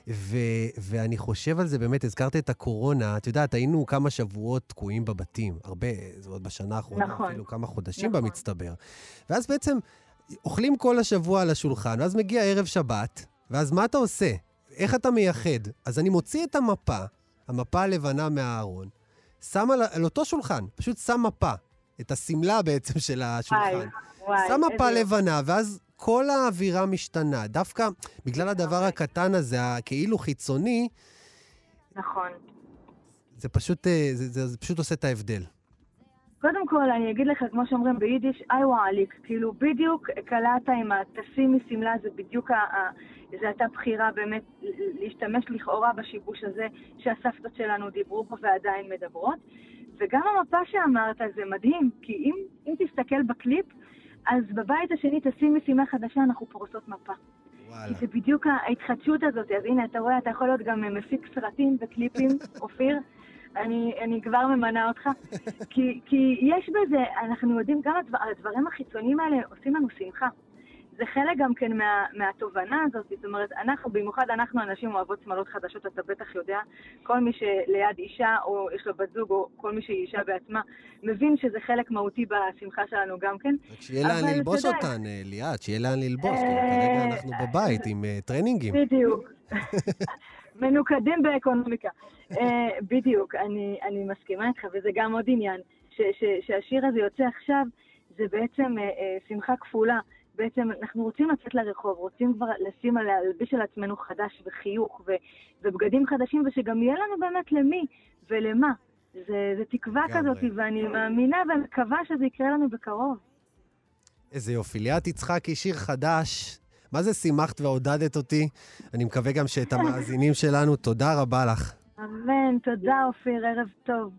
ו, ואני חושב על זה, באמת, הזכרת את הקורונה. את יודעת, היינו כמה שבועות תקועים בבתים. הרבה, זאת אומרת, בשנה האחרונה, נכון. אפילו כמה חודשים נכון. במצטבר. ואז בעצם אוכלים כל השבוע על השולחן, ואז מגיע ערב שבת, ואז מה אתה עושה? איך אתה מייחד? אז אני מוציא את המפה, המפה הלבנה מהארון, שם על, על אותו שולחן, פשוט שם מפה, את השמלה בעצם של השולחן. וואי, שם מפה איזה. לבנה, ואז כל האווירה משתנה. דווקא בגלל הדבר הקטן הזה, הכאילו חיצוני, נכון. זה פשוט, אה, זה, זה, זה פשוט עושה את ההבדל. קודם כל, אני אגיד לך, כמו שאומרים ביידיש, איי וואליק, כאילו בדיוק קלעת עם הטסים משמלה, זה בדיוק, ה- ה- זו הייתה בחירה באמת להשתמש לכאורה בשיבוש הזה שהסבתות שלנו דיברו בו ועדיין מדברות. וגם המפה שאמרת זה מדהים, כי אם, אם תסתכל בקליפ, אז בבית השני טסים משמלה חדשה, אנחנו פורסות מפה. כי זה בדיוק ההתחדשות הזאת. אז הנה, אתה רואה, אתה יכול להיות גם מפיק סרטים וקליפים, <laughs> אופיר. אני, אני כבר ממנה אותך. כי, כי יש בזה, אנחנו יודעים, גם הדבר, הדברים החיצוניים האלה עושים לנו שמחה. זה חלק גם כן מה, מהתובנה הזאת, זאת אומרת, אנחנו, במיוחד אנחנו אנשים אוהבות שמלות חדשות, אתה בטח יודע, כל מי שליד אישה, או יש לו בת זוג, או כל מי שהיא אישה בעצמה, מבין שזה חלק מהותי בשמחה שלנו גם כן. שיהיה לאן אתה יודע, אותן, אה, ליאת, שיהיה לאן ללבוש. כי אה, כרגע אנחנו בבית עם אה, טרנינגים. בדיוק. <laughs> מנוקדים באקונומיקה. בדיוק, אני, אני מסכימה איתך, וזה גם עוד עניין, ש, ש, שהשיר הזה יוצא עכשיו, זה בעצם שמחה כפולה. בעצם אנחנו רוצים לצאת לרחוב, רוצים כבר לשים, על- להלביש על עצמנו חדש וחיוך ו, ובגדים חדשים, ושגם יהיה לנו באמת למי ולמה. זה, זה תקווה. כזאת, ואני מאמינה ומקווה שזה יקרה לנו בקרוב. איזה יופי. ליאת יצחקי, שיר חדש. מה זה שימחת ועודדת אותי? אני מקווה גם שאת המאזינים שלנו, תודה רבה לך. אמן, תודה אופיר, ערב טוב.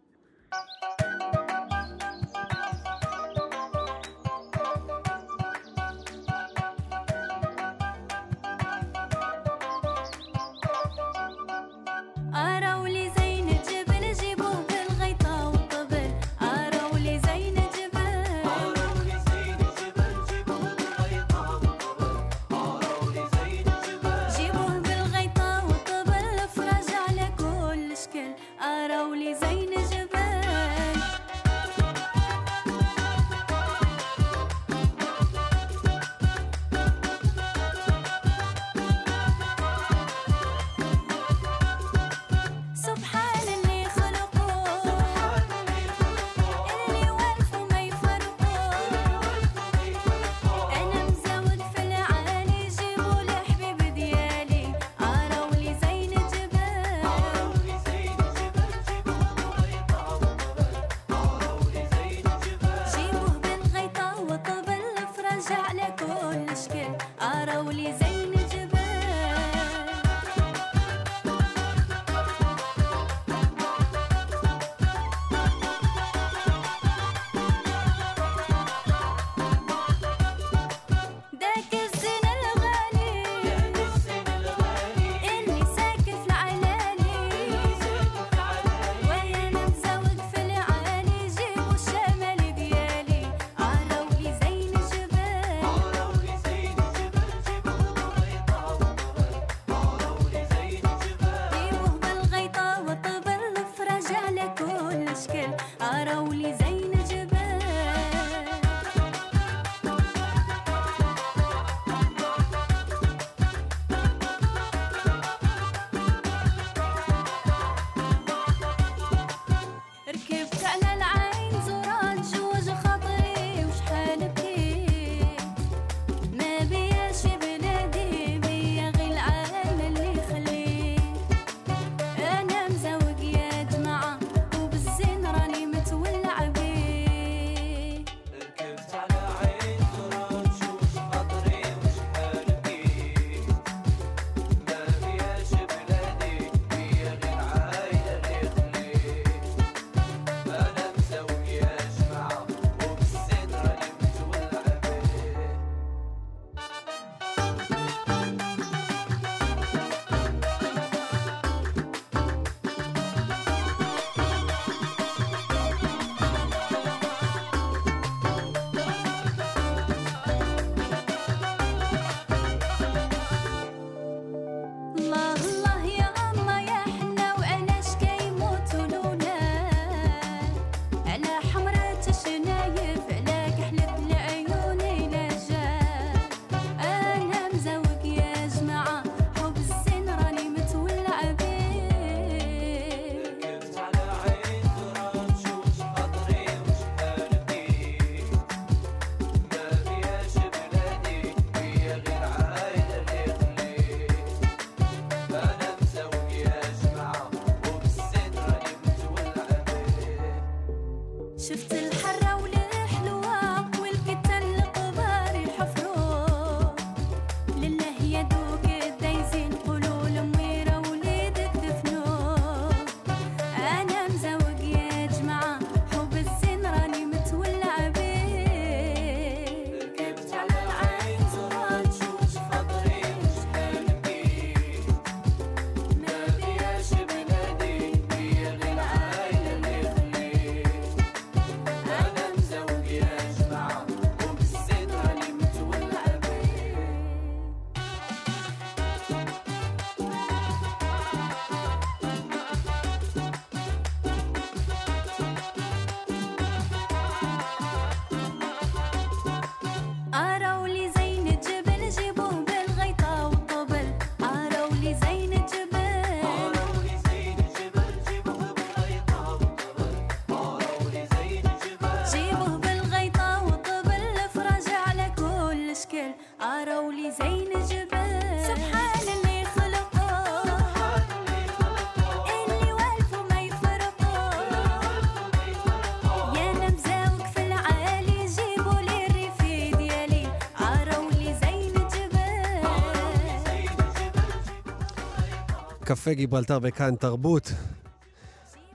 קפה גיברלטר בכאן תרבות.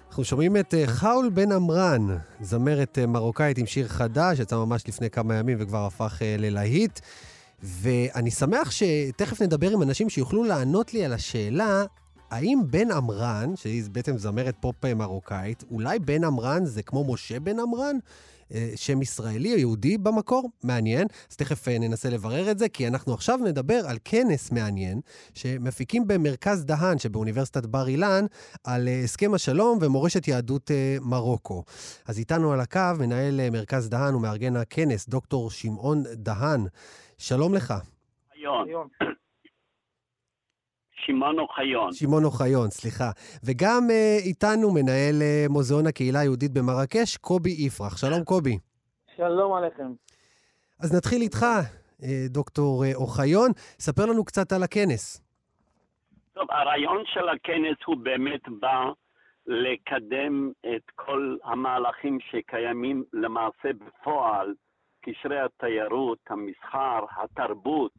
אנחנו שומעים את אה, חאול בן עמרן, זמרת אה, מרוקאית עם שיר חדש, יצא ממש לפני כמה ימים וכבר הפך אה, ללהיט. ואני שמח שתכף נדבר עם אנשים שיוכלו לענות לי על השאלה, האם בן עמרן, שהיא בעצם זמרת פופ מרוקאית, אולי בן עמרן זה כמו משה בן עמרן? אה, שם ישראלי או יהודי במקור? מעניין. אז תכף אה, ננסה לברר את זה, כי אנחנו עכשיו נדבר על כנס מעניין שמפיקים במרכז דהן שבאוניברסיטת בר אילן על אה, הסכם השלום ומורשת יהדות מרוקו. אז איתנו על הקו מנהל מרכז דהן ומארגן הכנס, דוקטור שמעון דהן. שלום לך. אוחיון. שמעון אוחיון. שמעון אוחיון, סליחה. וגם אה, איתנו מנהל אה, מוזיאון הקהילה היהודית במרקש, קובי יפרח. שלום קובי. שלום עליכם. אז נתחיל איתך, אה, דוקטור אה, אוחיון. ספר לנו קצת על הכנס. טוב, הרעיון של הכנס הוא באמת בא לקדם את כל המהלכים שקיימים למעשה בפועל, קשרי התיירות, המסחר, התרבות,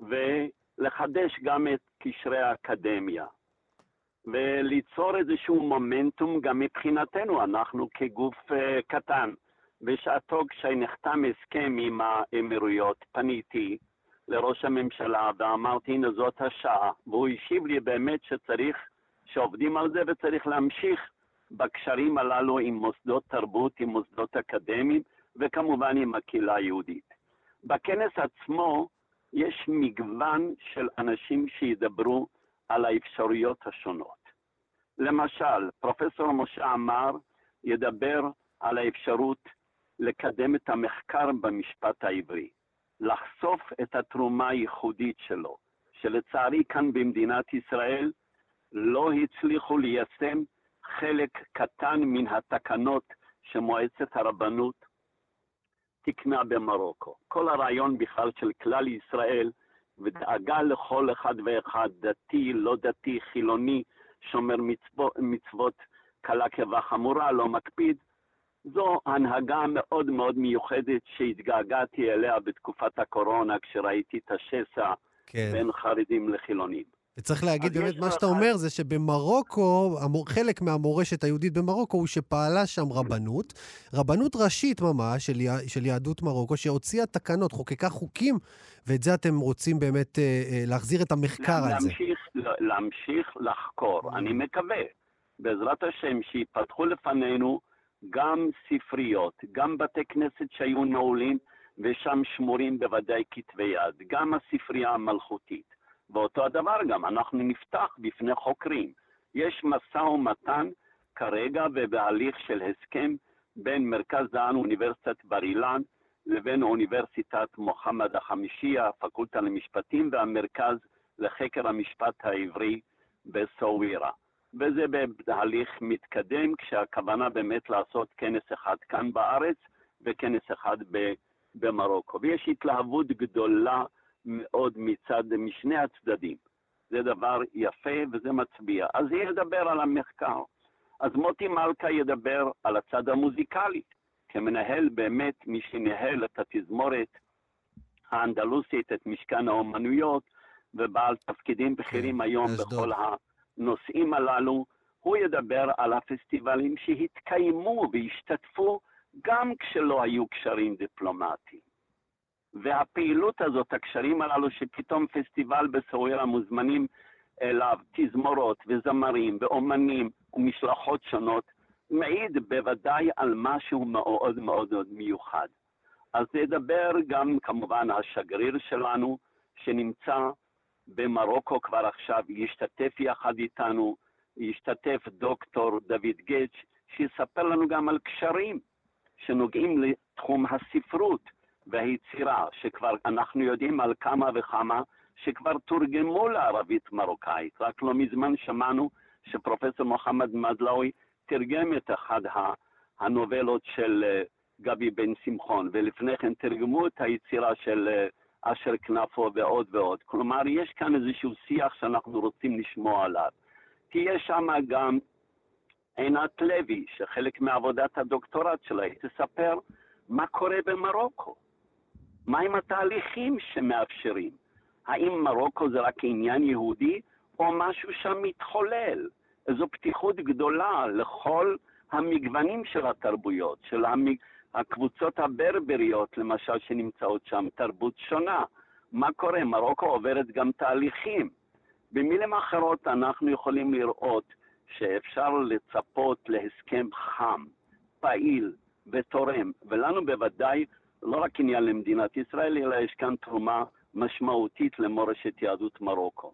ולחדש גם את קשרי האקדמיה. וליצור איזשהו מומנטום גם מבחינתנו, אנחנו כגוף uh, קטן. בשעתו כשנחתם הסכם עם האמירויות, פניתי לראש הממשלה ואמרתי, הנה זאת השעה. והוא השיב לי באמת שצריך, שעובדים על זה וצריך להמשיך בקשרים הללו עם מוסדות תרבות, עם מוסדות אקדמיים, וכמובן עם הקהילה היהודית. בכנס עצמו יש מגוון של אנשים שידברו על האפשרויות השונות. למשל, פרופסור משה עמר ידבר על האפשרות לקדם את המחקר במשפט העברי, לחשוף את התרומה הייחודית שלו, שלצערי כאן במדינת ישראל לא הצליחו ליישם חלק קטן מן התקנות שמועצת הרבנות תיקנה במרוקו. כל הרעיון בכלל של כלל ישראל ודאגה לכל אחד ואחד, דתי, לא דתי, חילוני, שומר מצוות, מצוות קלה כבחמורה, לא מקפיד, זו הנהגה מאוד מאוד מיוחדת שהתגעגעתי אליה בתקופת הקורונה, כשראיתי את השסע כן. בין חרדים לחילונים. וצריך להגיד באמת, מה שאתה אומר זה שבמרוקו, חלק מהמורשת היהודית במרוקו הוא שפעלה שם רבנות, רבנות ראשית ממש של, של יהדות מרוקו, שהוציאה תקנות, חוקקה חוקים, ואת זה אתם רוצים באמת אה, אה, להחזיר את המחקר על זה. להמשיך, להמשיך לחקור. אני מקווה, בעזרת השם, שיפתחו לפנינו גם ספריות, גם בתי כנסת שהיו נעולים ושם שמורים בוודאי כתבי יד, גם הספרייה המלכותית. ואותו הדבר גם, אנחנו נפתח בפני חוקרים. יש משא ומתן כרגע ובהליך של הסכם בין מרכז דהן אוניברסיטת בר אילן לבין אוניברסיטת מוחמד החמישי, הפקולטה למשפטים והמרכז לחקר המשפט העברי בסווירה. וזה בהליך מתקדם, כשהכוונה באמת לעשות כנס אחד כאן בארץ וכנס אחד במרוקו. ויש התלהבות גדולה מאוד מצד, משני הצדדים. זה דבר יפה וזה מצביע. אז היא ידבר על המחקר. אז מוטי מלכה ידבר על הצד המוזיקלי. כמנהל באמת, מי שניהל את התזמורת האנדלוסית, את משכן האומנויות, ובעל תפקידים בכירים היום בכל הנושאים הללו, הוא ידבר על הפסטיבלים שהתקיימו והשתתפו גם כשלא היו קשרים דיפלומטיים. והפעילות הזאת, הקשרים הללו, שפתאום פסטיבל בסווירה מוזמנים אליו תזמורות וזמרים ואומנים ומשלחות שונות, מעיד בוודאי על משהו מאוד מאוד מאוד מיוחד. אז נדבר גם כמובן השגריר שלנו, שנמצא במרוקו כבר עכשיו, ישתתף יחד איתנו, ישתתף דוקטור דוד גץ', שיספר לנו גם על קשרים שנוגעים לתחום הספרות והיצירה, שכבר אנחנו יודעים על כמה וכמה שכבר תורגמו לערבית מרוקאית. רק לא מזמן שמענו שפרופסור מוחמד מדלאוי תרגם את אחד הנובלות של אה, גבי בן שמחון, ולפני כן תרגמו את היצירה של אה, אשר כנפו ועוד ועוד. כלומר, יש כאן איזשהו שיח שאנחנו רוצים לשמוע עליו. תהיה שם גם עינת לוי, שחלק מעבודת הדוקטורט שלה, היא תספר מה קורה במרוקו. מהם התהליכים שמאפשרים? האם מרוקו זה רק עניין יהודי, או משהו שם מתחולל? איזו פתיחות גדולה לכל המגוונים של התרבויות, של המג... הקבוצות הברבריות, למשל, שנמצאות שם, תרבות שונה. מה קורה? מרוקו עוברת גם תהליכים. במילים אחרות, אנחנו יכולים לראות שאפשר לצפות להסכם חם, פעיל ותורם, ולנו בוודאי לא רק עניין למדינת ישראל, אלא יש כאן תרומה משמעותית למורשת יהדות מרוקו.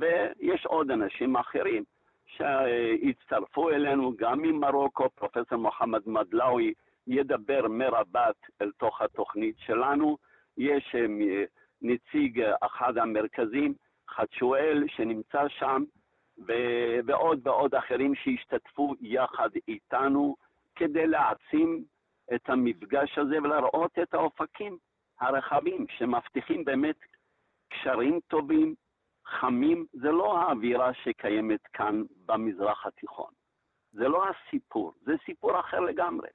ויש עוד אנשים אחרים שהצטרפו אלינו גם ממרוקו, פרופסור מוחמד מדלאוי ידבר מרבת אל תוך התוכנית שלנו. יש אה, נציג אה, אחד המרכזים, חתשואל, שנמצא שם, ו- ועוד ועוד אחרים שהשתתפו יחד איתנו כדי להעצים את המפגש הזה ולהראות את האופקים הרחבים שמבטיחים באמת קשרים טובים, חמים. זה לא האווירה שקיימת כאן במזרח התיכון. זה לא הסיפור, זה סיפור אחר לגמרי.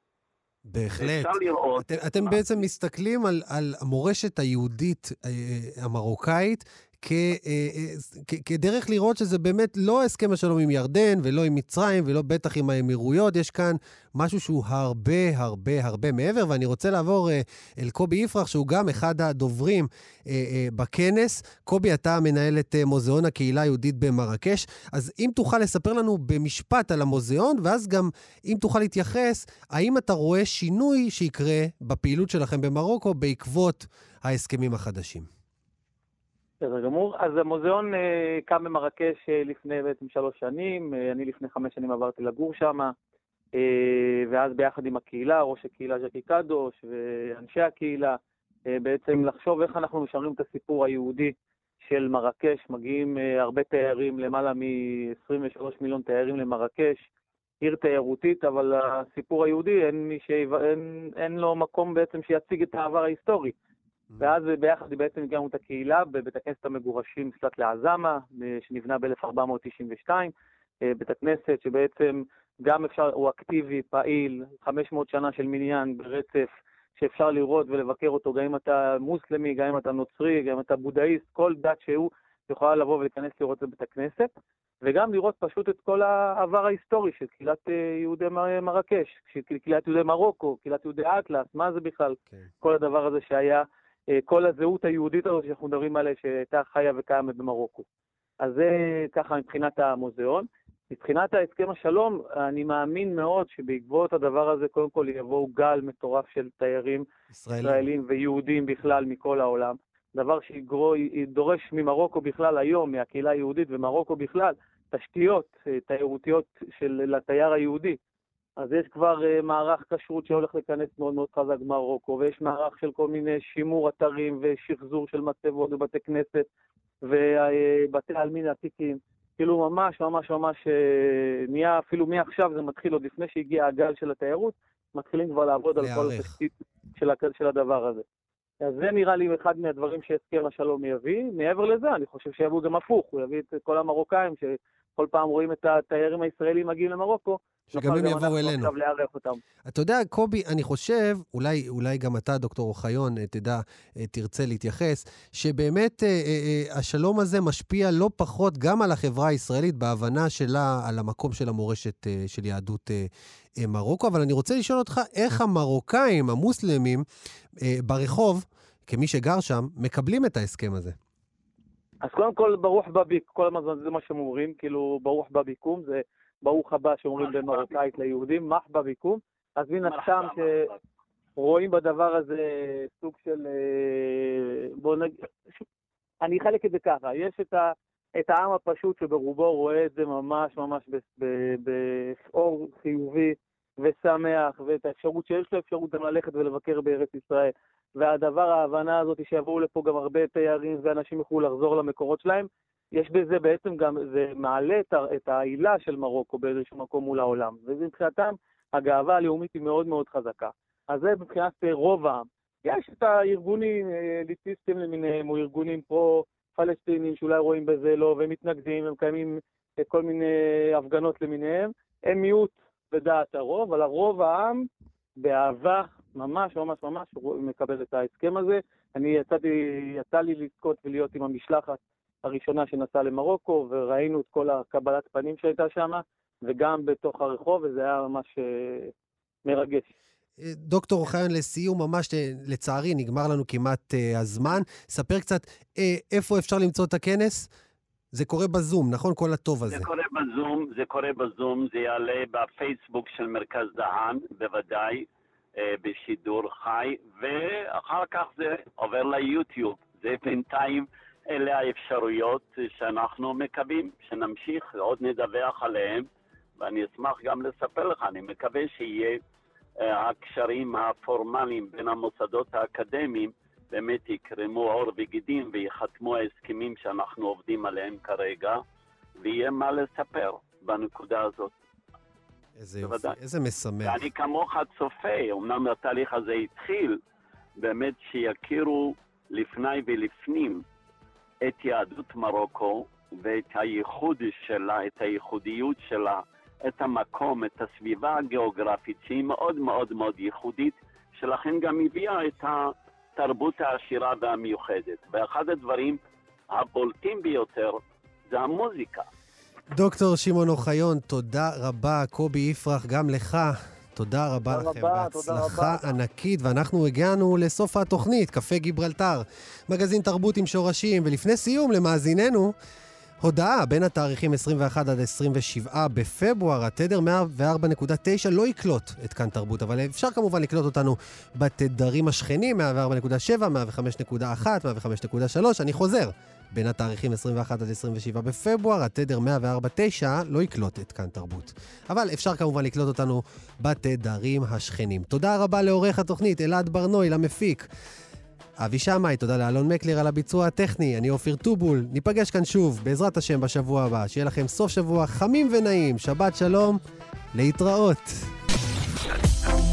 בהחלט. אפשר לראות... אתם, אתם בעצם מסתכלים על, על המורשת היהודית אה, המרוקאית אה, אה, כדרך לראות שזה באמת לא הסכם השלום עם ירדן ולא עם מצרים ולא בטח עם האמירויות, יש כאן משהו שהוא הרבה הרבה הרבה מעבר, ואני רוצה לעבור אה, אל קובי יפרח, שהוא גם אחד הדוברים בכנס. קובי, אתה מנהל את מוזיאון הקהילה היהודית במרקש, אז אם תוכל לספר לנו במשפט על המוזיאון, ואז גם אם תוכל להתייחס, האם אתה רואה שינוי שיקרה בפעילות שלכם במרוקו בעקבות ההסכמים החדשים? בסדר גמור. אז המוזיאון אה, קם במרקש אה, לפני בעצם שלוש שנים, אה, אני לפני חמש שנים עברתי לגור שם, ואז ביחד עם הקהילה, ראש הקהילה ז'קי קדוש ואנשי הקהילה, בעצם לחשוב איך אנחנו משמרים את הסיפור היהודי של מרקש. מגיעים הרבה תיירים, למעלה מ-23 מיליון תיירים למרקש, עיר תיירותית, אבל הסיפור היהודי, אין, שיב... אין, אין לו מקום בעצם שיציג את העבר ההיסטורי. ואז ביחד בעצם הקמנו את הקהילה בבית הכנסת המגורשים קצת לעזמה, שנבנה ב-1492, בית הכנסת שבעצם גם אפשר, הוא אקטיבי, פעיל, 500 שנה של מניין ברצף, שאפשר לראות ולבקר אותו, גם אם אתה מוסלמי, גם אם אתה נוצרי, גם אם אתה בודהיסט, כל דת שהוא, יכולה לבוא ולהיכנס לראות את בית הכנסת, וגם לראות פשוט את כל העבר ההיסטורי של קהילת אה, יהודי מר- מרקש, של קהילת יהודי מרוקו, קהילת יהודי אטלס, מה זה בכלל, כן. כל הדבר הזה שהיה, אה, כל הזהות היהודית הזאת שאנחנו מדברים עליה, שהייתה חיה וקיימת במרוקו. אז זה ככה מבחינת המוזיאון. מבחינת ההסכם השלום, אני מאמין מאוד שבעקבות הדבר הזה, קודם כל יבואו גל מטורף של תיירים ישראלים. ישראלים ויהודים בכלל מכל העולם. דבר שידורש ממרוקו בכלל היום, מהקהילה היהודית ומרוקו בכלל, תשתיות אה, תיירותיות של, לתייר היהודי. אז יש כבר uh, מערך כשרות שהולך להיכנס מאוד מאוד חזק במרוקו, ויש מערך של כל מיני שימור אתרים ושחזור של מצבות ובתי כנסת ובתי עלמין עתיקים. כאילו ממש ממש ממש uh, נהיה, אפילו מעכשיו זה מתחיל, עוד לפני שהגיע הגל של התיירות, מתחילים כבר לעבוד על כל. התשתית של, של הדבר הזה. אז זה נראה לי אחד מהדברים שהסכם השלום יביא. מעבר לזה, אני חושב שיבוא גם הפוך, הוא יביא את כל המרוקאים שכל פעם רואים את התיירים הישראלים מגיעים למרוקו, שגם הם יבואו אלינו. עכשיו לארח אותם. אתה יודע, קובי, אני חושב, אולי, אולי גם אתה, דוקטור אוחיון, אה, תדע, אה, תרצה להתייחס, שבאמת אה, אה, אה, השלום הזה משפיע לא פחות גם על החברה הישראלית בהבנה שלה על המקום של המורשת אה, של יהדות אה, מרוקו. אבל אני רוצה לשאול אותך, איך המרוקאים, המוסלמים, אה, ברחוב, כמי שגר שם, מקבלים את ההסכם הזה? אז קודם כל, ברוך בביק, כל הזמן זה מה שהם אומרים, כאילו, ברוך בביקום, זה ברוך הבא שאומרים במרוקאית ליהודים, מח בביקום. אז מן הסתם שרואים בדבר הזה סוג של, אה, בוא נגיד, אני אחלק את זה ככה, יש את, ה, את העם הפשוט שברובו רואה את זה ממש ממש באור חיובי ושמח, ואת האפשרות שיש לו אפשרות גם ללכת ולבקר בארץ ישראל. והדבר, ההבנה הזאת שיבואו לפה גם הרבה תיירים ואנשים יוכלו לחזור למקורות שלהם, יש בזה בעצם גם, זה מעלה את, את העילה של מרוקו באיזשהו מקום מול העולם. ומבחינתם, הגאווה הלאומית היא מאוד מאוד חזקה. אז זה מבחינת אה, רוב העם. יש את הארגונים, אה, אליטיסטים למיניהם, או ארגונים פרו-פלסטינים שאולי רואים בזה לא, והם מתנגדים, הם מקיימים אה, כל מיני הפגנות למיניהם. הם מיעוט בדעת הרוב, אבל הרוב העם, באהבה, ממש ממש ממש, מקבל את ההסכם הזה. אני יצאתי, יצא לי לזכות ולהיות עם המשלחת הראשונה שנסעה למרוקו, וראינו את כל הקבלת פנים שהייתה שם, וגם בתוך הרחוב, וזה היה ממש אה, מרגש. אה, דוקטור אוחיון, לסיום, ממש אה, לצערי, נגמר לנו כמעט הזמן. ספר קצת איפה אפשר למצוא את הכנס. זה קורה בזום, נכון? כל הטוב הזה. זה קורה בזום, זה קורה בזום, זה יעלה בפייסבוק של מרכז דהן, בוודאי, אה, בשידור חי, ואחר כך זה עובר ליוטיוב. זה בינתיים, אלה האפשרויות שאנחנו מקווים שנמשיך, עוד נדווח עליהן, ואני אשמח גם לספר לך, אני מקווה שיהיה אה, הקשרים הפורמליים בין המוסדות האקדמיים באמת יקרמו עור וגידים וייחתמו ההסכמים שאנחנו עובדים עליהם כרגע, ויהיה מה לספר בנקודה הזאת. איזה יופי, בוודאי. איזה משמח. ואני כמוך צופה, אמנם התהליך הזה התחיל, באמת שיכירו לפני ולפנים את יהדות מרוקו ואת הייחוד שלה, את הייחודיות שלה, את המקום, את הסביבה הגיאוגרפית שהיא מאוד מאוד מאוד ייחודית, שלכן גם הביאה את התרבות העשירה והמיוחדת. ואחד הדברים הבולטים ביותר זה המוזיקה. דוקטור שמעון אוחיון, תודה רבה. קובי יפרח, גם לך. תודה רבה תודה לכם, רבה, תודה בהצלחה רבה. ענקית, ואנחנו הגענו לסוף התוכנית, קפה גיברלטר, מגזין תרבות עם שורשים, ולפני סיום, למאזיננו, הודעה בין התאריכים 21 עד 27 בפברואר, התדר 104.9 לא יקלוט את כאן תרבות, אבל אפשר כמובן לקלוט אותנו בתדרים השכנים, 104.7, 105.1, 105.3, אני חוזר. בין התאריכים 21 עד 27 בפברואר, התדר 104.9 לא יקלוט את כאן תרבות. אבל אפשר כמובן לקלוט אותנו בתדרים השכנים. תודה רבה לעורך התוכנית אלעד ברנוי, למפיק. אבי שמאי, תודה לאלון מקלר על הביצוע הטכני, אני אופיר טובול. ניפגש כאן שוב, בעזרת השם, בשבוע הבא. שיהיה לכם סוף שבוע חמים ונעים, שבת שלום, להתראות.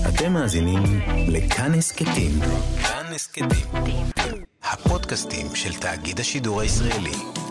אתם מאזינים לכאן הסכתים. כאן הסכתים. הפודקאסטים של תאגיד השידור הישראלי.